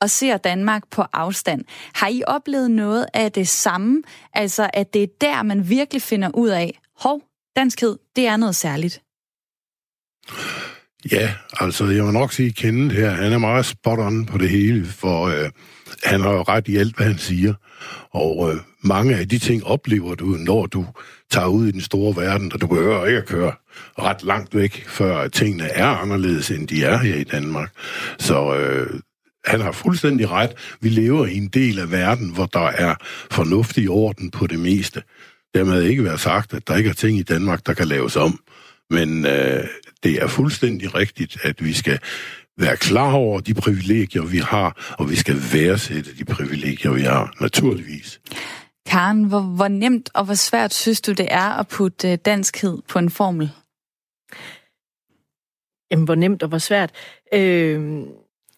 og ser Danmark på afstand. Har I oplevet noget af det samme? Altså, at det er der, man virkelig finder ud af, hov, danskhed, det er noget særligt. Ja, altså jeg må nok sige, Kenneth her, han er meget spot on på det hele, for øh, han har jo ret i alt, hvad han siger. Og øh, mange af de ting oplever du, når du tager ud i den store verden, og du behøver ikke at køre ret langt væk, før tingene er anderledes, end de er her i Danmark. Så øh, han har fuldstændig ret. Vi lever i en del af verden, hvor der er fornuftig orden på det meste. Dermed ikke være sagt, at der ikke er ting i Danmark, der kan laves om. Men øh, det er fuldstændig rigtigt, at vi skal være klar over de privilegier, vi har, og vi skal værdsætte de privilegier, vi har, naturligvis. Karen, hvor, hvor nemt og hvor svært synes du, det er at putte øh, danskhed på en formel? Jamen, hvor nemt og hvor svært. Øh,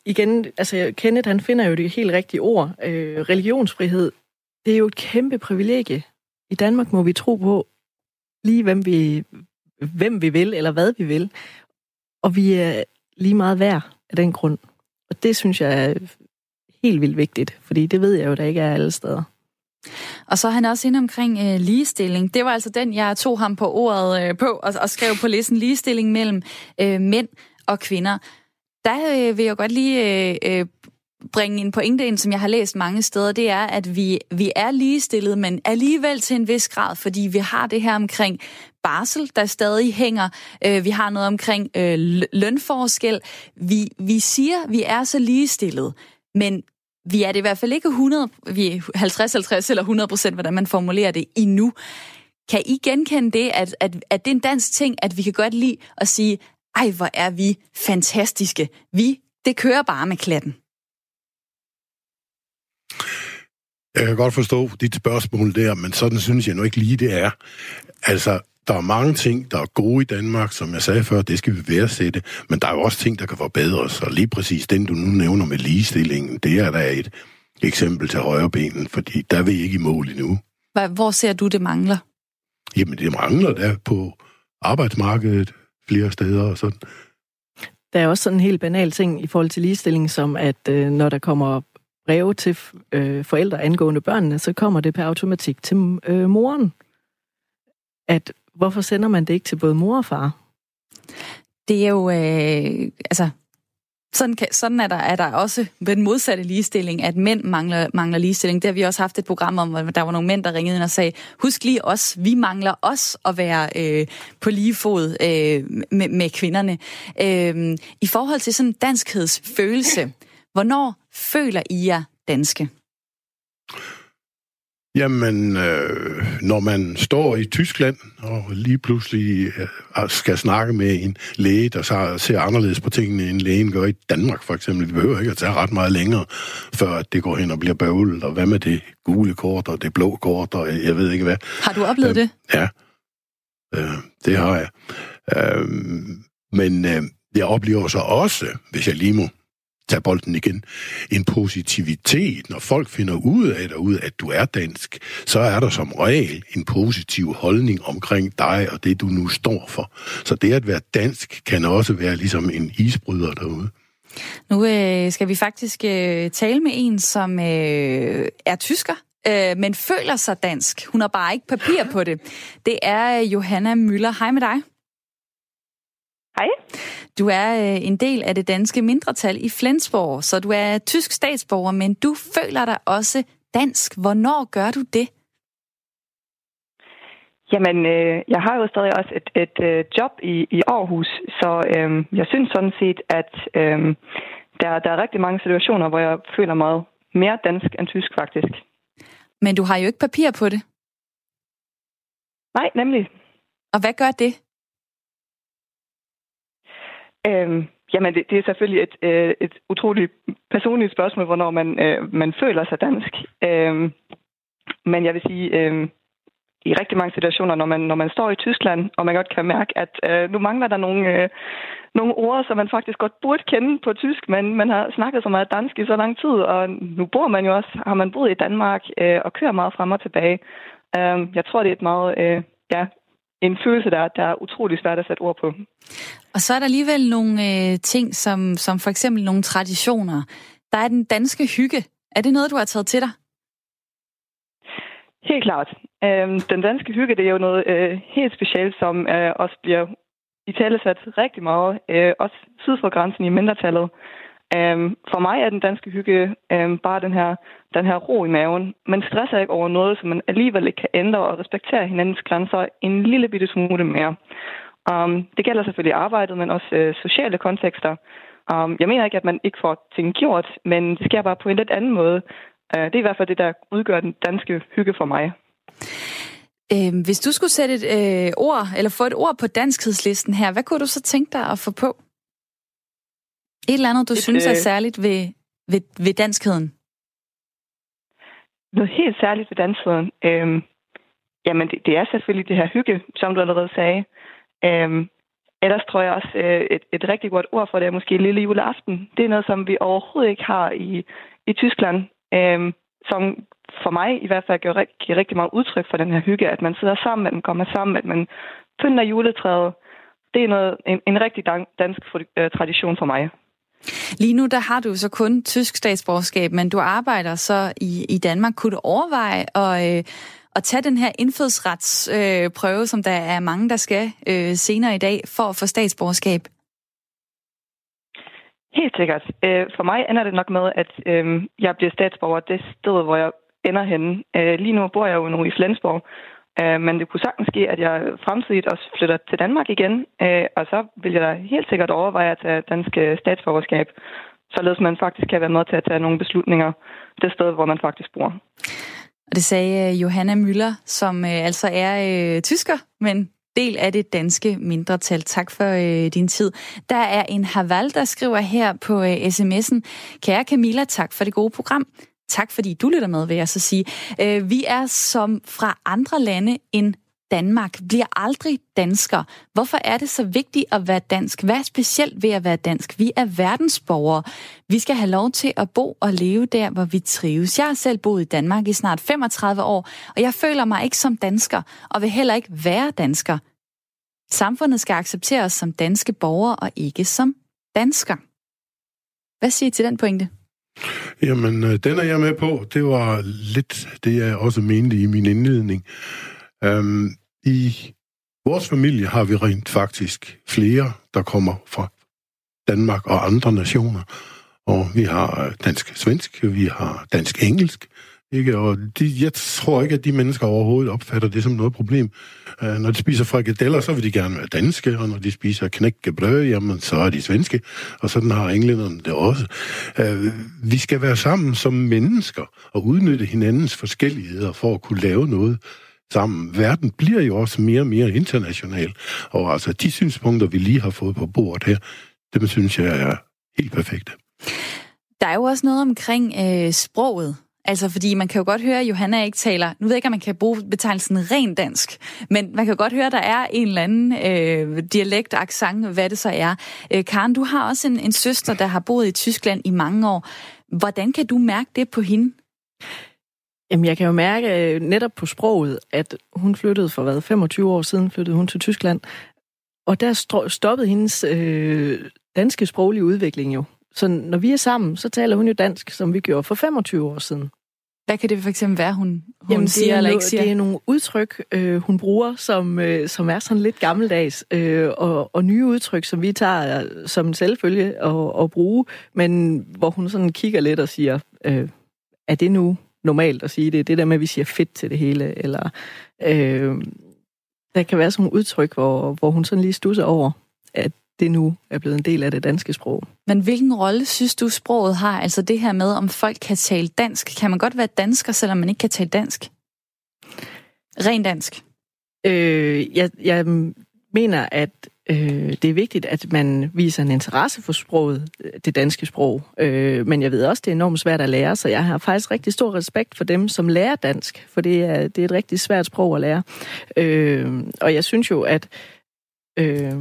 igen, altså Kenneth, han finder jo det helt rigtige ord. Øh, religionsfrihed, det er jo et kæmpe privilegie. I Danmark må vi tro på lige, hvem vi, hvem vi vil, eller hvad vi vil. Og vi er lige meget værd af den grund. Og det synes jeg er helt vildt vigtigt, fordi det ved jeg jo, der ikke er alle steder. Og så er han også inde omkring øh, ligestilling. Det var altså den, jeg tog ham på ordet øh, på og, og skrev på listen ligestilling mellem øh, mænd og kvinder. Der øh, vil jeg godt lige øh, øh, bringe en pointe ind, som jeg har læst mange steder, det er, at vi, vi er ligestillet, men alligevel til en vis grad, fordi vi har det her omkring barsel, der stadig hænger. Øh, vi har noget omkring øh, lønforskel. Vi, vi siger, vi er så ligestillet, men vi er det i hvert fald ikke 100, vi er 50-50 eller 100 procent, hvordan man formulerer det endnu. Kan I genkende det, at, at, at det er en dansk ting, at vi kan godt lide at sige, ej, hvor er vi fantastiske. Vi, det kører bare med klatten. Jeg kan godt forstå dit spørgsmål der, men sådan synes jeg nu ikke lige, det er. Altså, der er mange ting, der er gode i Danmark, som jeg sagde før, det skal vi værdsætte, men der er jo også ting, der kan forbedres, og lige præcis den, du nu nævner med ligestillingen, det er da et eksempel til højrebenen, fordi der er vi ikke i mål endnu. Hvor ser du, det mangler? Jamen, det mangler der på arbejdsmarkedet flere steder og sådan. Der er også sådan en helt banal ting i forhold til ligestilling, som at øh, når der kommer breve til øh, forældre angående børnene, så kommer det per automatik til øh, moren. At hvorfor sender man det ikke til både mor og far? Det er jo, øh, altså, sådan, kan, sådan er, der, er der også den modsatte ligestilling, at mænd mangler, mangler ligestilling. Det har vi også haft et program om, hvor der var nogle mænd, der ringede ind og sagde, husk lige os, vi mangler os at være øh, på lige fod øh, med, med kvinderne. Øh, I forhold til sådan danskhedsfølelse, Hvornår føler I jer danske? Jamen, øh, når man står i Tyskland og lige pludselig øh, skal snakke med en læge, der så ser anderledes på tingene, end lægen gør i Danmark for eksempel. Det behøver ikke at tage ret meget længere, før det går hen og bliver bøvlet. Og hvad med det gule kort og det blå kort og jeg ved ikke hvad. Har du oplevet øh, det? Ja, øh, det har jeg. Øh, men øh, jeg oplever så også, hvis jeg lige må tage bolden igen, en positivitet. Når folk finder ud af derude, at du er dansk, så er der som regel en positiv holdning omkring dig og det, du nu står for. Så det at være dansk kan også være ligesom en isbryder derude. Nu øh, skal vi faktisk øh, tale med en, som øh, er tysker, øh, men føler sig dansk. Hun har bare ikke papir på det. Det er øh, Johanna Møller. Hej med dig. Hej. Du er øh, en del af det danske mindretal i Flensborg, så du er tysk statsborger, men du føler dig også dansk. Hvornår gør du det? Jamen, øh, jeg har jo stadig også et, et øh, job i, i Aarhus, så øh, jeg synes sådan set, at øh, der, der er rigtig mange situationer, hvor jeg føler mig mere dansk end tysk, faktisk. Men du har jo ikke papir på det. Nej, nemlig. Og hvad gør det? Øhm, jamen, det, det er selvfølgelig et, øh, et utroligt personligt spørgsmål, hvornår man, øh, man føler sig dansk. Øhm, men jeg vil sige, øh, i rigtig mange situationer, når man, når man står i Tyskland, og man godt kan mærke, at øh, nu mangler der nogle, øh, nogle ord, som man faktisk godt burde kende på tysk, men man har snakket så meget dansk i så lang tid, og nu bor man jo også, har man boet i Danmark øh, og kører meget frem og tilbage. Øh, jeg tror, det er et meget øh, ja, en følelse, der, der er utrolig svært at sætte ord på. Og så er der alligevel nogle øh, ting, som, som for eksempel nogle traditioner. Der er den danske hygge. Er det noget, du har taget til dig? Helt klart. Øhm, den danske hygge, det er jo noget øh, helt specielt, som øh, også bliver i talesat rigtig meget, øh, også syd for grænsen i mindretallet. Øhm, for mig er den danske hygge øhm, bare den her, den her ro i maven. Man stresser ikke over noget, som man alligevel ikke kan ændre og respektere hinandens grænser en lille bitte smule mere. Um, det gælder selvfølgelig arbejdet, men også uh, sociale kontekster. Um, jeg mener ikke, at man ikke får ting gjort, men det sker bare på en lidt anden måde. Uh, det er i hvert fald det, der udgør den danske hygge for mig. Øh, hvis du skulle sætte et øh, ord, eller få et ord på danskhedslisten her, hvad kunne du så tænke dig at få på? Et eller andet, du et, synes er øh, særligt ved, ved, ved danskheden? Noget helt særligt ved danskheden? Øhm, jamen, det, det er selvfølgelig det her hygge, som du allerede sagde. Øhm, ellers tror jeg også, øh, et, et rigtig godt ord for det er måske lille juleaften. Det er noget, som vi overhovedet ikke har i, i Tyskland. Øhm, som for mig i hvert fald giver, giver rigtig meget udtryk for den her hygge, at man sidder sammen, at man kommer sammen, at man pynter juletræet. Det er noget, en, en rigtig dansk øh, tradition for mig. Lige nu der har du så kun tysk statsborgerskab, men du arbejder så i, i Danmark. Kunne du overveje at, øh, at tage den her indfødsretsprøve, øh, som der er mange, der skal øh, senere i dag, for at få statsborgerskab? Helt sikkert. Øh, for mig ender det nok med, at øh, jeg bliver statsborger det sted, hvor jeg ender henne. Øh, lige nu bor jeg jo nu i Flensborg, Øh, men det kunne sagtens ske, at jeg fremtidigt også flytter til Danmark igen, øh, og så vil jeg da helt sikkert overveje at tage dansk øh, statsborgerskab, således man faktisk kan være med til at tage nogle beslutninger det sted, hvor man faktisk bor. Og det sagde øh, Johanna Müller, som øh, altså er øh, tysker, men del af det danske mindretal. Tak for øh, din tid. Der er en Haval, der skriver her på øh, sms'en. Kære Camilla, tak for det gode program. Tak fordi du lytter med, vil jeg så sige. Øh, vi er som fra andre lande end Danmark, bliver aldrig dansker. Hvorfor er det så vigtigt at være dansk? Hvad er specielt ved at være dansk? Vi er verdensborgere. Vi skal have lov til at bo og leve der, hvor vi trives. Jeg har selv boet i Danmark i snart 35 år, og jeg føler mig ikke som dansker, og vil heller ikke være dansker. Samfundet skal acceptere os som danske borgere, og ikke som dansker. Hvad siger I til den pointe? Jamen, øh, den er jeg med på. Det var lidt det, jeg også mente i min indledning. Øhm, I vores familie har vi rent faktisk flere, der kommer fra Danmark og andre nationer. Og vi har dansk-svensk, vi har dansk-engelsk, Ikke? Og de, jeg tror ikke, at de mennesker overhovedet opfatter det som noget problem. Øh, når de spiser frikadeller, så vil de gerne være danske, og når de spiser knækkebrød, jamen så er de svenske. Og sådan har englænderne det også. Øh, vi skal være sammen som mennesker og udnytte hinandens forskelligheder for at kunne lave noget sammen. Verden bliver jo også mere og mere international. Og altså de synspunkter, vi lige har fået på bordet her, dem synes jeg er helt perfekte. Der er jo også noget omkring øh, sproget. Altså, fordi man kan jo godt høre, at Johanna ikke taler... Nu ved jeg ikke, om man kan bruge betegnelsen ren dansk, men man kan jo godt høre, at der er en eller anden øh, dialekt, accent, hvad det så er. Øh, Karen, du har også en, en søster, der har boet i Tyskland i mange år. Hvordan kan du mærke det på hende? Jamen, jeg kan jo mærke øh, netop på sproget, at hun flyttede for hvad, 25 år siden flyttede hun til Tyskland, og der stoppede hendes øh, danske sproglige udvikling jo. Så når vi er sammen, så taler hun jo dansk, som vi gjorde for 25 år siden. Hvad kan det for eksempel være, hun, hun Jamen, siger eller ikke siger? Det er nogle udtryk, øh, hun bruger, som, øh, som er sådan lidt gammeldags, øh, og, og nye udtryk, som vi tager som en selvfølge at, at bruge, men hvor hun sådan kigger lidt og siger, øh, er det nu normalt at sige det? Det der med, at vi siger fedt til det hele, eller øh, der kan være sådan nogle udtryk, hvor, hvor hun sådan lige stusser over, at det nu er blevet en del af det danske sprog. Men hvilken rolle synes du, sproget har? Altså det her med, om folk kan tale dansk. Kan man godt være dansker, selvom man ikke kan tale dansk? Ren dansk. Øh, jeg, jeg mener, at øh, det er vigtigt, at man viser en interesse for sproget, det danske sprog. Øh, men jeg ved også, det er enormt svært at lære, så jeg har faktisk rigtig stor respekt for dem, som lærer dansk, for det er, det er et rigtig svært sprog at lære. Øh, og jeg synes jo, at øh,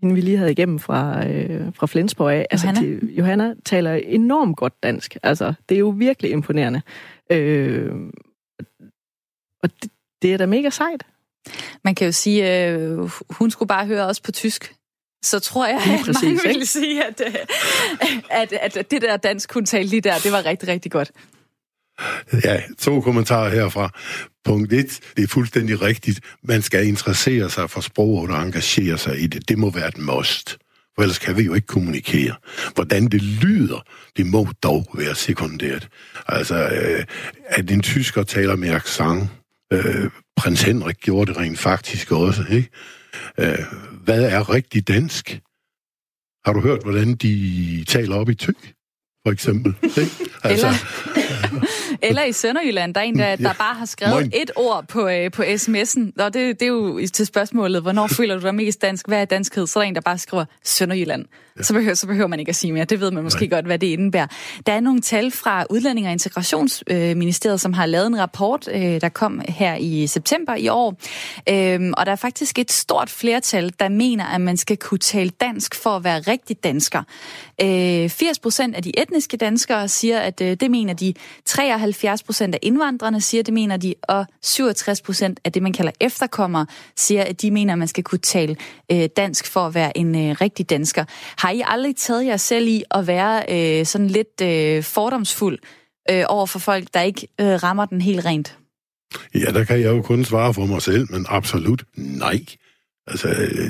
hende vi lige havde igennem fra, øh, fra Flensborg af. Altså, Johanna? De, Johanna taler enormt godt dansk. Altså, det er jo virkelig imponerende. Øh, og det, det er da mega sejt. Man kan jo sige, øh, hun skulle bare høre os på tysk. Så tror jeg, at præcis, mange ville sige, at, øh, at, at, at det der dansk, hun talte lige der, det var rigtig, rigtig godt. Ja, to kommentarer herfra. Punkt 1, det er fuldstændig rigtigt. Man skal interessere sig for sproget og engagere sig i det. Det må være et must. For ellers kan vi jo ikke kommunikere. Hvordan det lyder, det må dog være sekundært. Altså, øh, at en tysker taler med accent, øh, prins Henrik gjorde det rent faktisk også, ikke? Øh, hvad er rigtig dansk? Har du hørt, hvordan de taler op i tyk? For eksempel. Ikke? Altså, Eller i Sønderjylland, der er en, der, der bare har skrevet Moin. et ord på, øh, på sms'en. Og det, det er jo til spørgsmålet, hvornår føler du dig mest dansk? Hvad er danskhed? Så er der en, der bare skriver Sønderjylland. Ja. Så, behøver, så behøver man ikke at sige mere. Det ved man måske Nej. godt, hvad det indebærer. Der er nogle tal fra Udlænding- og Integrationsministeriet, som har lavet en rapport, øh, der kom her i september i år. Øhm, og der er faktisk et stort flertal, der mener, at man skal kunne tale dansk for at være rigtig dansker. 80 øh, procent af de etniske danskere siger, at øh, det mener de. 73 procent af indvandrerne siger, det mener de. Og 67 procent af det, man kalder efterkommere, siger, at de mener, at man skal kunne tale øh, dansk for at være en øh, rigtig dansker. Har I aldrig taget jer selv i at være øh, sådan lidt øh, fordomsfuld øh, over for folk, der ikke øh, rammer den helt rent? Ja, der kan jeg jo kun svare for mig selv, men absolut nej. Altså,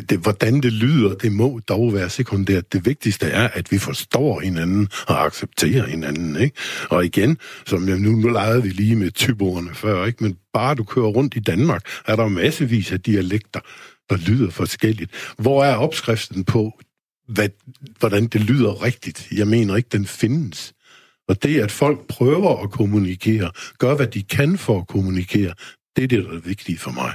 det, hvordan det lyder, det må dog være sekundært. Det vigtigste er, at vi forstår hinanden og accepterer hinanden, ikke? Og igen, som jeg nu, nu legede vi lige med typordene før, ikke? Men bare du kører rundt i Danmark, er der massevis af dialekter, der lyder forskelligt. Hvor er opskriften på hvad, hvordan det lyder rigtigt. Jeg mener ikke, den findes. Og det, at folk prøver at kommunikere, gør, hvad de kan for at kommunikere, det er det, der er vigtigt for mig.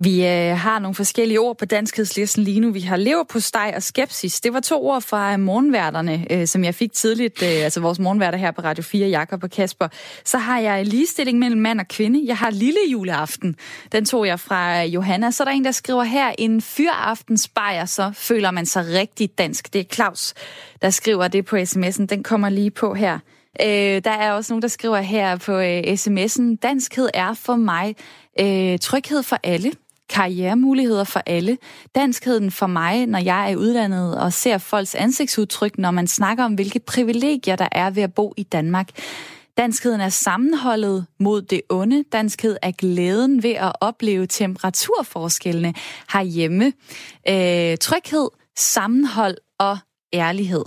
Vi øh, har nogle forskellige ord på danskhedslisten lige nu. Vi har lever på steg og skepsis. Det var to ord fra øh, morgenværterne, øh, som jeg fik tidligt, øh, altså vores morgenværter her på Radio 4, Jakob og Kasper. Så har jeg ligestilling mellem mand og kvinde. Jeg har lille juleaften. Den tog jeg fra øh, Johanna. Så er der en, der skriver her, en fyraftensbajer, så føler man sig rigtig dansk. Det er Claus, der skriver det på sms'en. Den kommer lige på her. Øh, der er også nogen, der skriver her på øh, sms'en, danskhed er for mig øh, tryghed for alle karrieremuligheder for alle. Danskheden for mig, når jeg er udlandet og ser folks ansigtsudtryk, når man snakker om, hvilke privilegier der er ved at bo i Danmark. Danskheden er sammenholdet mod det onde. Danskhed er glæden ved at opleve temperaturforskellene herhjemme. Øh, tryghed, sammenhold og ærlighed.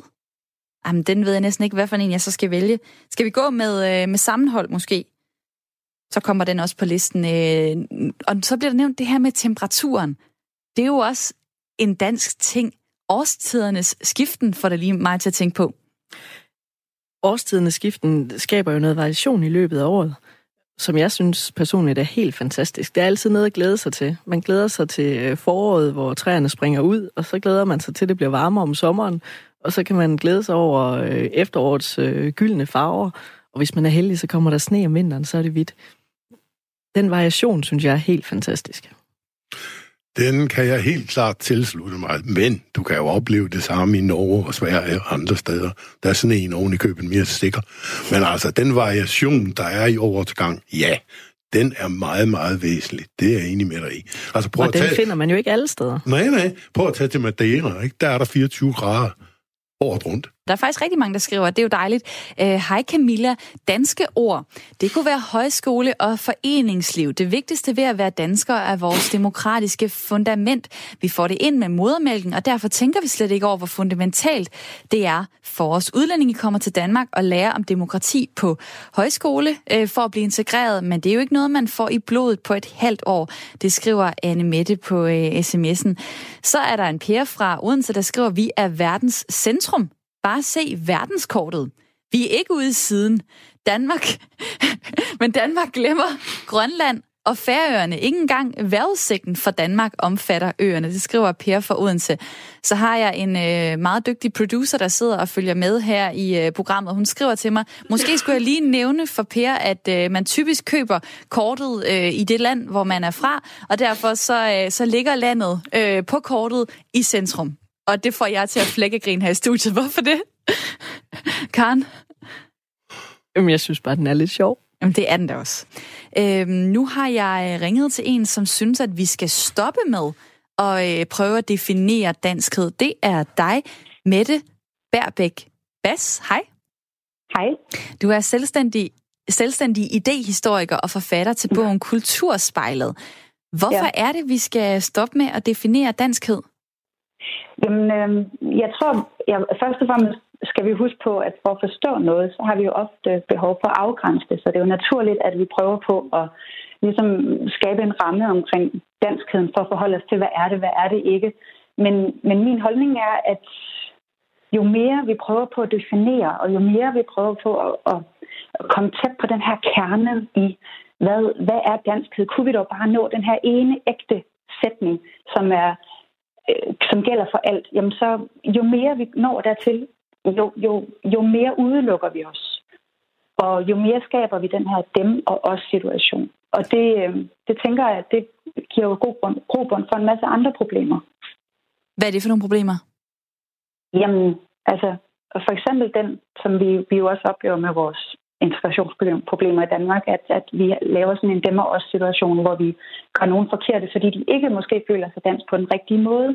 Jamen, den ved jeg næsten ikke, hvad for en jeg så skal vælge. Skal vi gå med, øh, med sammenhold måske? Så kommer den også på listen. Øh, og så bliver der nævnt det her med temperaturen. Det er jo også en dansk ting. Årstidernes skiften får det lige mig til at tænke på. Årstidernes skiften skaber jo noget variation i løbet af året som jeg synes personligt er helt fantastisk. Det er altid noget at glæde sig til. Man glæder sig til øh, foråret, hvor træerne springer ud, og så glæder man sig til, at det bliver varmere om sommeren, og så kan man glæde sig over øh, efterårets øh, gyldne farver, og hvis man er heldig, så kommer der sne om vinteren, så er det hvidt. Den variation, synes jeg, er helt fantastisk. Den kan jeg helt klart tilslutte mig, men du kan jo opleve det samme i Norge og Sverige og andre steder. Der er sådan en oven i køben mere sikker. Men altså, den variation, der er i overgang, ja, den er meget, meget væsentlig. Det er jeg enig med dig i. Altså, prøv og at den tage... finder man jo ikke alle steder. Nej, nej. Prøv at tage til Madeira, ikke? Der er der 24 grader året rundt. Der er faktisk rigtig mange, der skriver, at det er jo dejligt. Øh, Hej Camilla, danske ord. Det kunne være højskole og foreningsliv. Det vigtigste ved at være dansker er vores demokratiske fundament. Vi får det ind med modermælken, og derfor tænker vi slet ikke over, hvor fundamentalt det er for os. Udlændinge kommer til Danmark og lærer om demokrati på højskole øh, for at blive integreret, men det er jo ikke noget, man får i blodet på et halvt år. Det skriver Anne Mette på øh, sms'en. Så er der en Per fra Odense, der skriver, vi er verdens centrum Bare se verdenskortet. Vi er ikke ude i siden. Danmark, men Danmark glemmer Grønland og Færøerne. Ikke engang vejrudsigten for Danmark omfatter øerne. Det skriver Per for Odense. Så har jeg en øh, meget dygtig producer, der sidder og følger med her i øh, programmet. Hun skriver til mig, måske skulle jeg lige nævne for Per, at øh, man typisk køber kortet øh, i det land, hvor man er fra, og derfor så, øh, så ligger landet øh, på kortet i centrum. Og det får jeg til at flække grin her i studiet. Hvorfor det? Karen? Jamen, jeg synes bare, den er lidt sjov. Jamen, det er den da også. Øhm, nu har jeg ringet til en, som synes, at vi skal stoppe med at øh, prøve at definere danskhed. Det er dig, Mette Bærbæk Bas. Hej. Hej. Du er selvstændig, selvstændig idehistoriker og forfatter til bogen Kulturspejlet. Hvorfor ja. er det, vi skal stoppe med at definere danskhed? Jamen, øh, jeg tror, jeg, først og fremmest skal vi huske på, at for at forstå noget, så har vi jo ofte behov for at afgrænse det. Så det er jo naturligt, at vi prøver på at ligesom skabe en ramme omkring danskheden for at forholde os til, hvad er det, hvad er det ikke. Men, men min holdning er, at jo mere vi prøver på at definere, og jo mere vi prøver på at, at komme tæt på den her kerne i, hvad, hvad er danskhed, kunne vi dog bare nå den her ene ægte sætning, som er øh, som gælder for alt, jamen så jo mere vi når dertil, jo, jo, jo mere udelukker vi os. Og jo mere skaber vi den her dem og os situation. Og det, øh, det tænker jeg, det giver jo god grund, grobund for en masse andre problemer. Hvad er det for nogle problemer? Jamen, altså, for eksempel den, som vi, vi jo også oplever med vores integrationsproblemer i Danmark, at, at vi laver sådan en demmer også situation, hvor vi gør nogen forkerte, fordi de ikke måske føler sig dansk på den rigtige måde.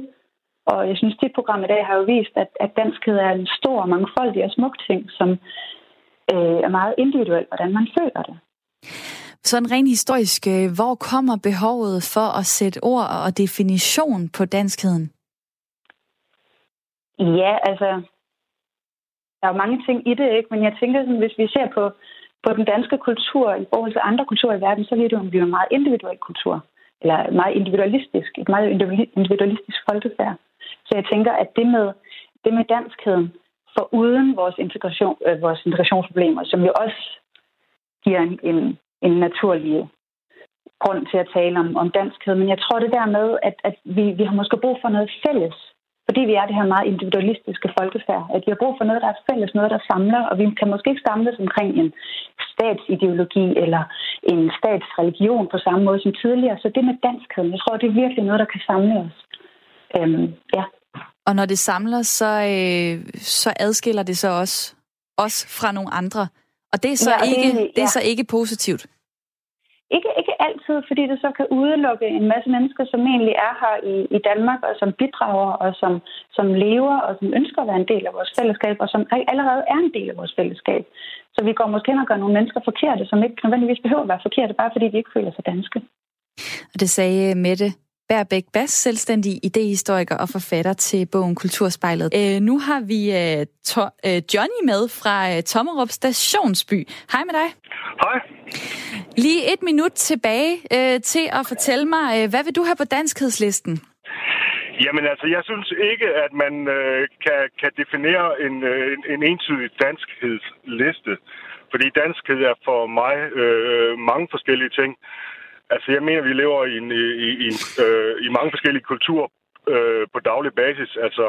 Og jeg synes, det program i dag har jo vist, at, at danskhed er en stor, mangfoldig og smuk ting, som øh, er meget individuelt, hvordan man føler det. Sådan rent historisk, øh, hvor kommer behovet for at sætte ord og definition på danskheden? Ja, altså, der er mange ting i det, ikke? men jeg tænker, sådan, hvis vi ser på, på den danske kultur i forhold til andre kulturer i verden, så er det jo en meget individuel kultur, eller meget individualistisk, et meget individualistisk folkefærd. Så jeg tænker, at det med, det med danskheden, for uden vores, integration, øh, vores integrationsproblemer, som jo også giver en, en, en naturlig grund til at tale om, om danskhed. Men jeg tror det der med, at, at vi, vi har måske brug for noget fælles fordi vi er det her meget individualistiske folkefærd, at vi har brug for noget, der er fælles, noget, der samler, og vi kan måske ikke samles omkring en statsideologi eller en statsreligion på samme måde som tidligere. Så det med danskheden, jeg tror, det er virkelig noget, der kan samle os. Øhm, ja. Og når det samler, så, øh, så adskiller det så også, også fra nogle andre. Og det er så, ja, ikke, det, ja. det er så ikke positivt. Ikke, ikke altid, fordi det så kan udelukke en masse mennesker, som egentlig er her i, i Danmark, og som bidrager, og som, som lever, og som ønsker at være en del af vores fællesskab, og som allerede er en del af vores fællesskab. Så vi går måske hen og gør nogle mennesker forkerte, som ikke nødvendigvis behøver at være forkerte, bare fordi de ikke føler sig danske. Og det sagde Mette Bærbæk Bas, selvstændig idehistoriker og forfatter til bogen Kulturspejlet. Øh, nu har vi øh, to- øh, Johnny med fra øh, Tommerup Stationsby. Hej med dig. Hej. Lige et minut tilbage øh, til at fortælle mig, øh, hvad vil du have på danskhedslisten? Jamen altså, jeg synes ikke, at man øh, kan, kan definere en, øh, en, en entydig danskhedsliste. Fordi danskhed er for mig øh, mange forskellige ting. Altså, jeg mener, vi lever i, en, øh, i, i, øh, i mange forskellige kulturer øh, på daglig basis. Altså,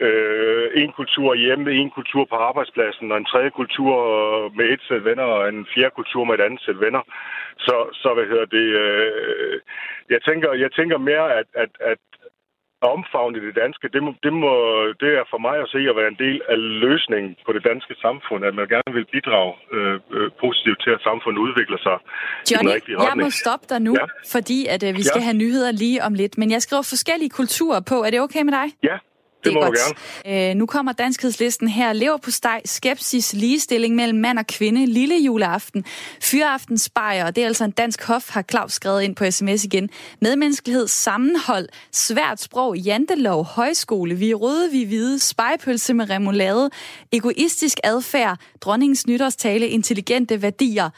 øh, en kultur hjemme, en kultur på arbejdspladsen, og en tredje kultur øh, med et sæt venner, og en fjerde kultur med et andet sæt venner. Så, så hvad hedder det... Øh, jeg, tænker, jeg tænker mere, at, at, at omfavne det danske, det, må, det, må, det er for mig at se at være en del af løsningen på det danske samfund, at man gerne vil bidrage øh, øh, positivt til, at samfundet udvikler sig Johnny, i den rigtige retning. jeg må stoppe dig nu, ja. fordi at, øh, vi skal ja. have nyheder lige om lidt. Men jeg skriver forskellige kulturer på. Er det okay med dig? Ja, det, det må godt. gerne. Øh, nu kommer danskhedslisten her. Lever på steg, skepsis, ligestilling mellem mand og kvinde, lille juleaften, fyreaften, spejer, og det er altså en dansk hof, har Claus skrevet ind på sms igen. Medmenneskelighed, sammenhold, svært sprog, jantelov, højskole, vi er røde, vi er hvide, spejpølse med remoulade, egoistisk adfærd, dronningens nytårstale, intelligente værdier,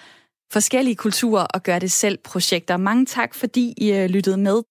forskellige kulturer og gør det selv projekter. Mange tak, fordi I øh, lyttede med.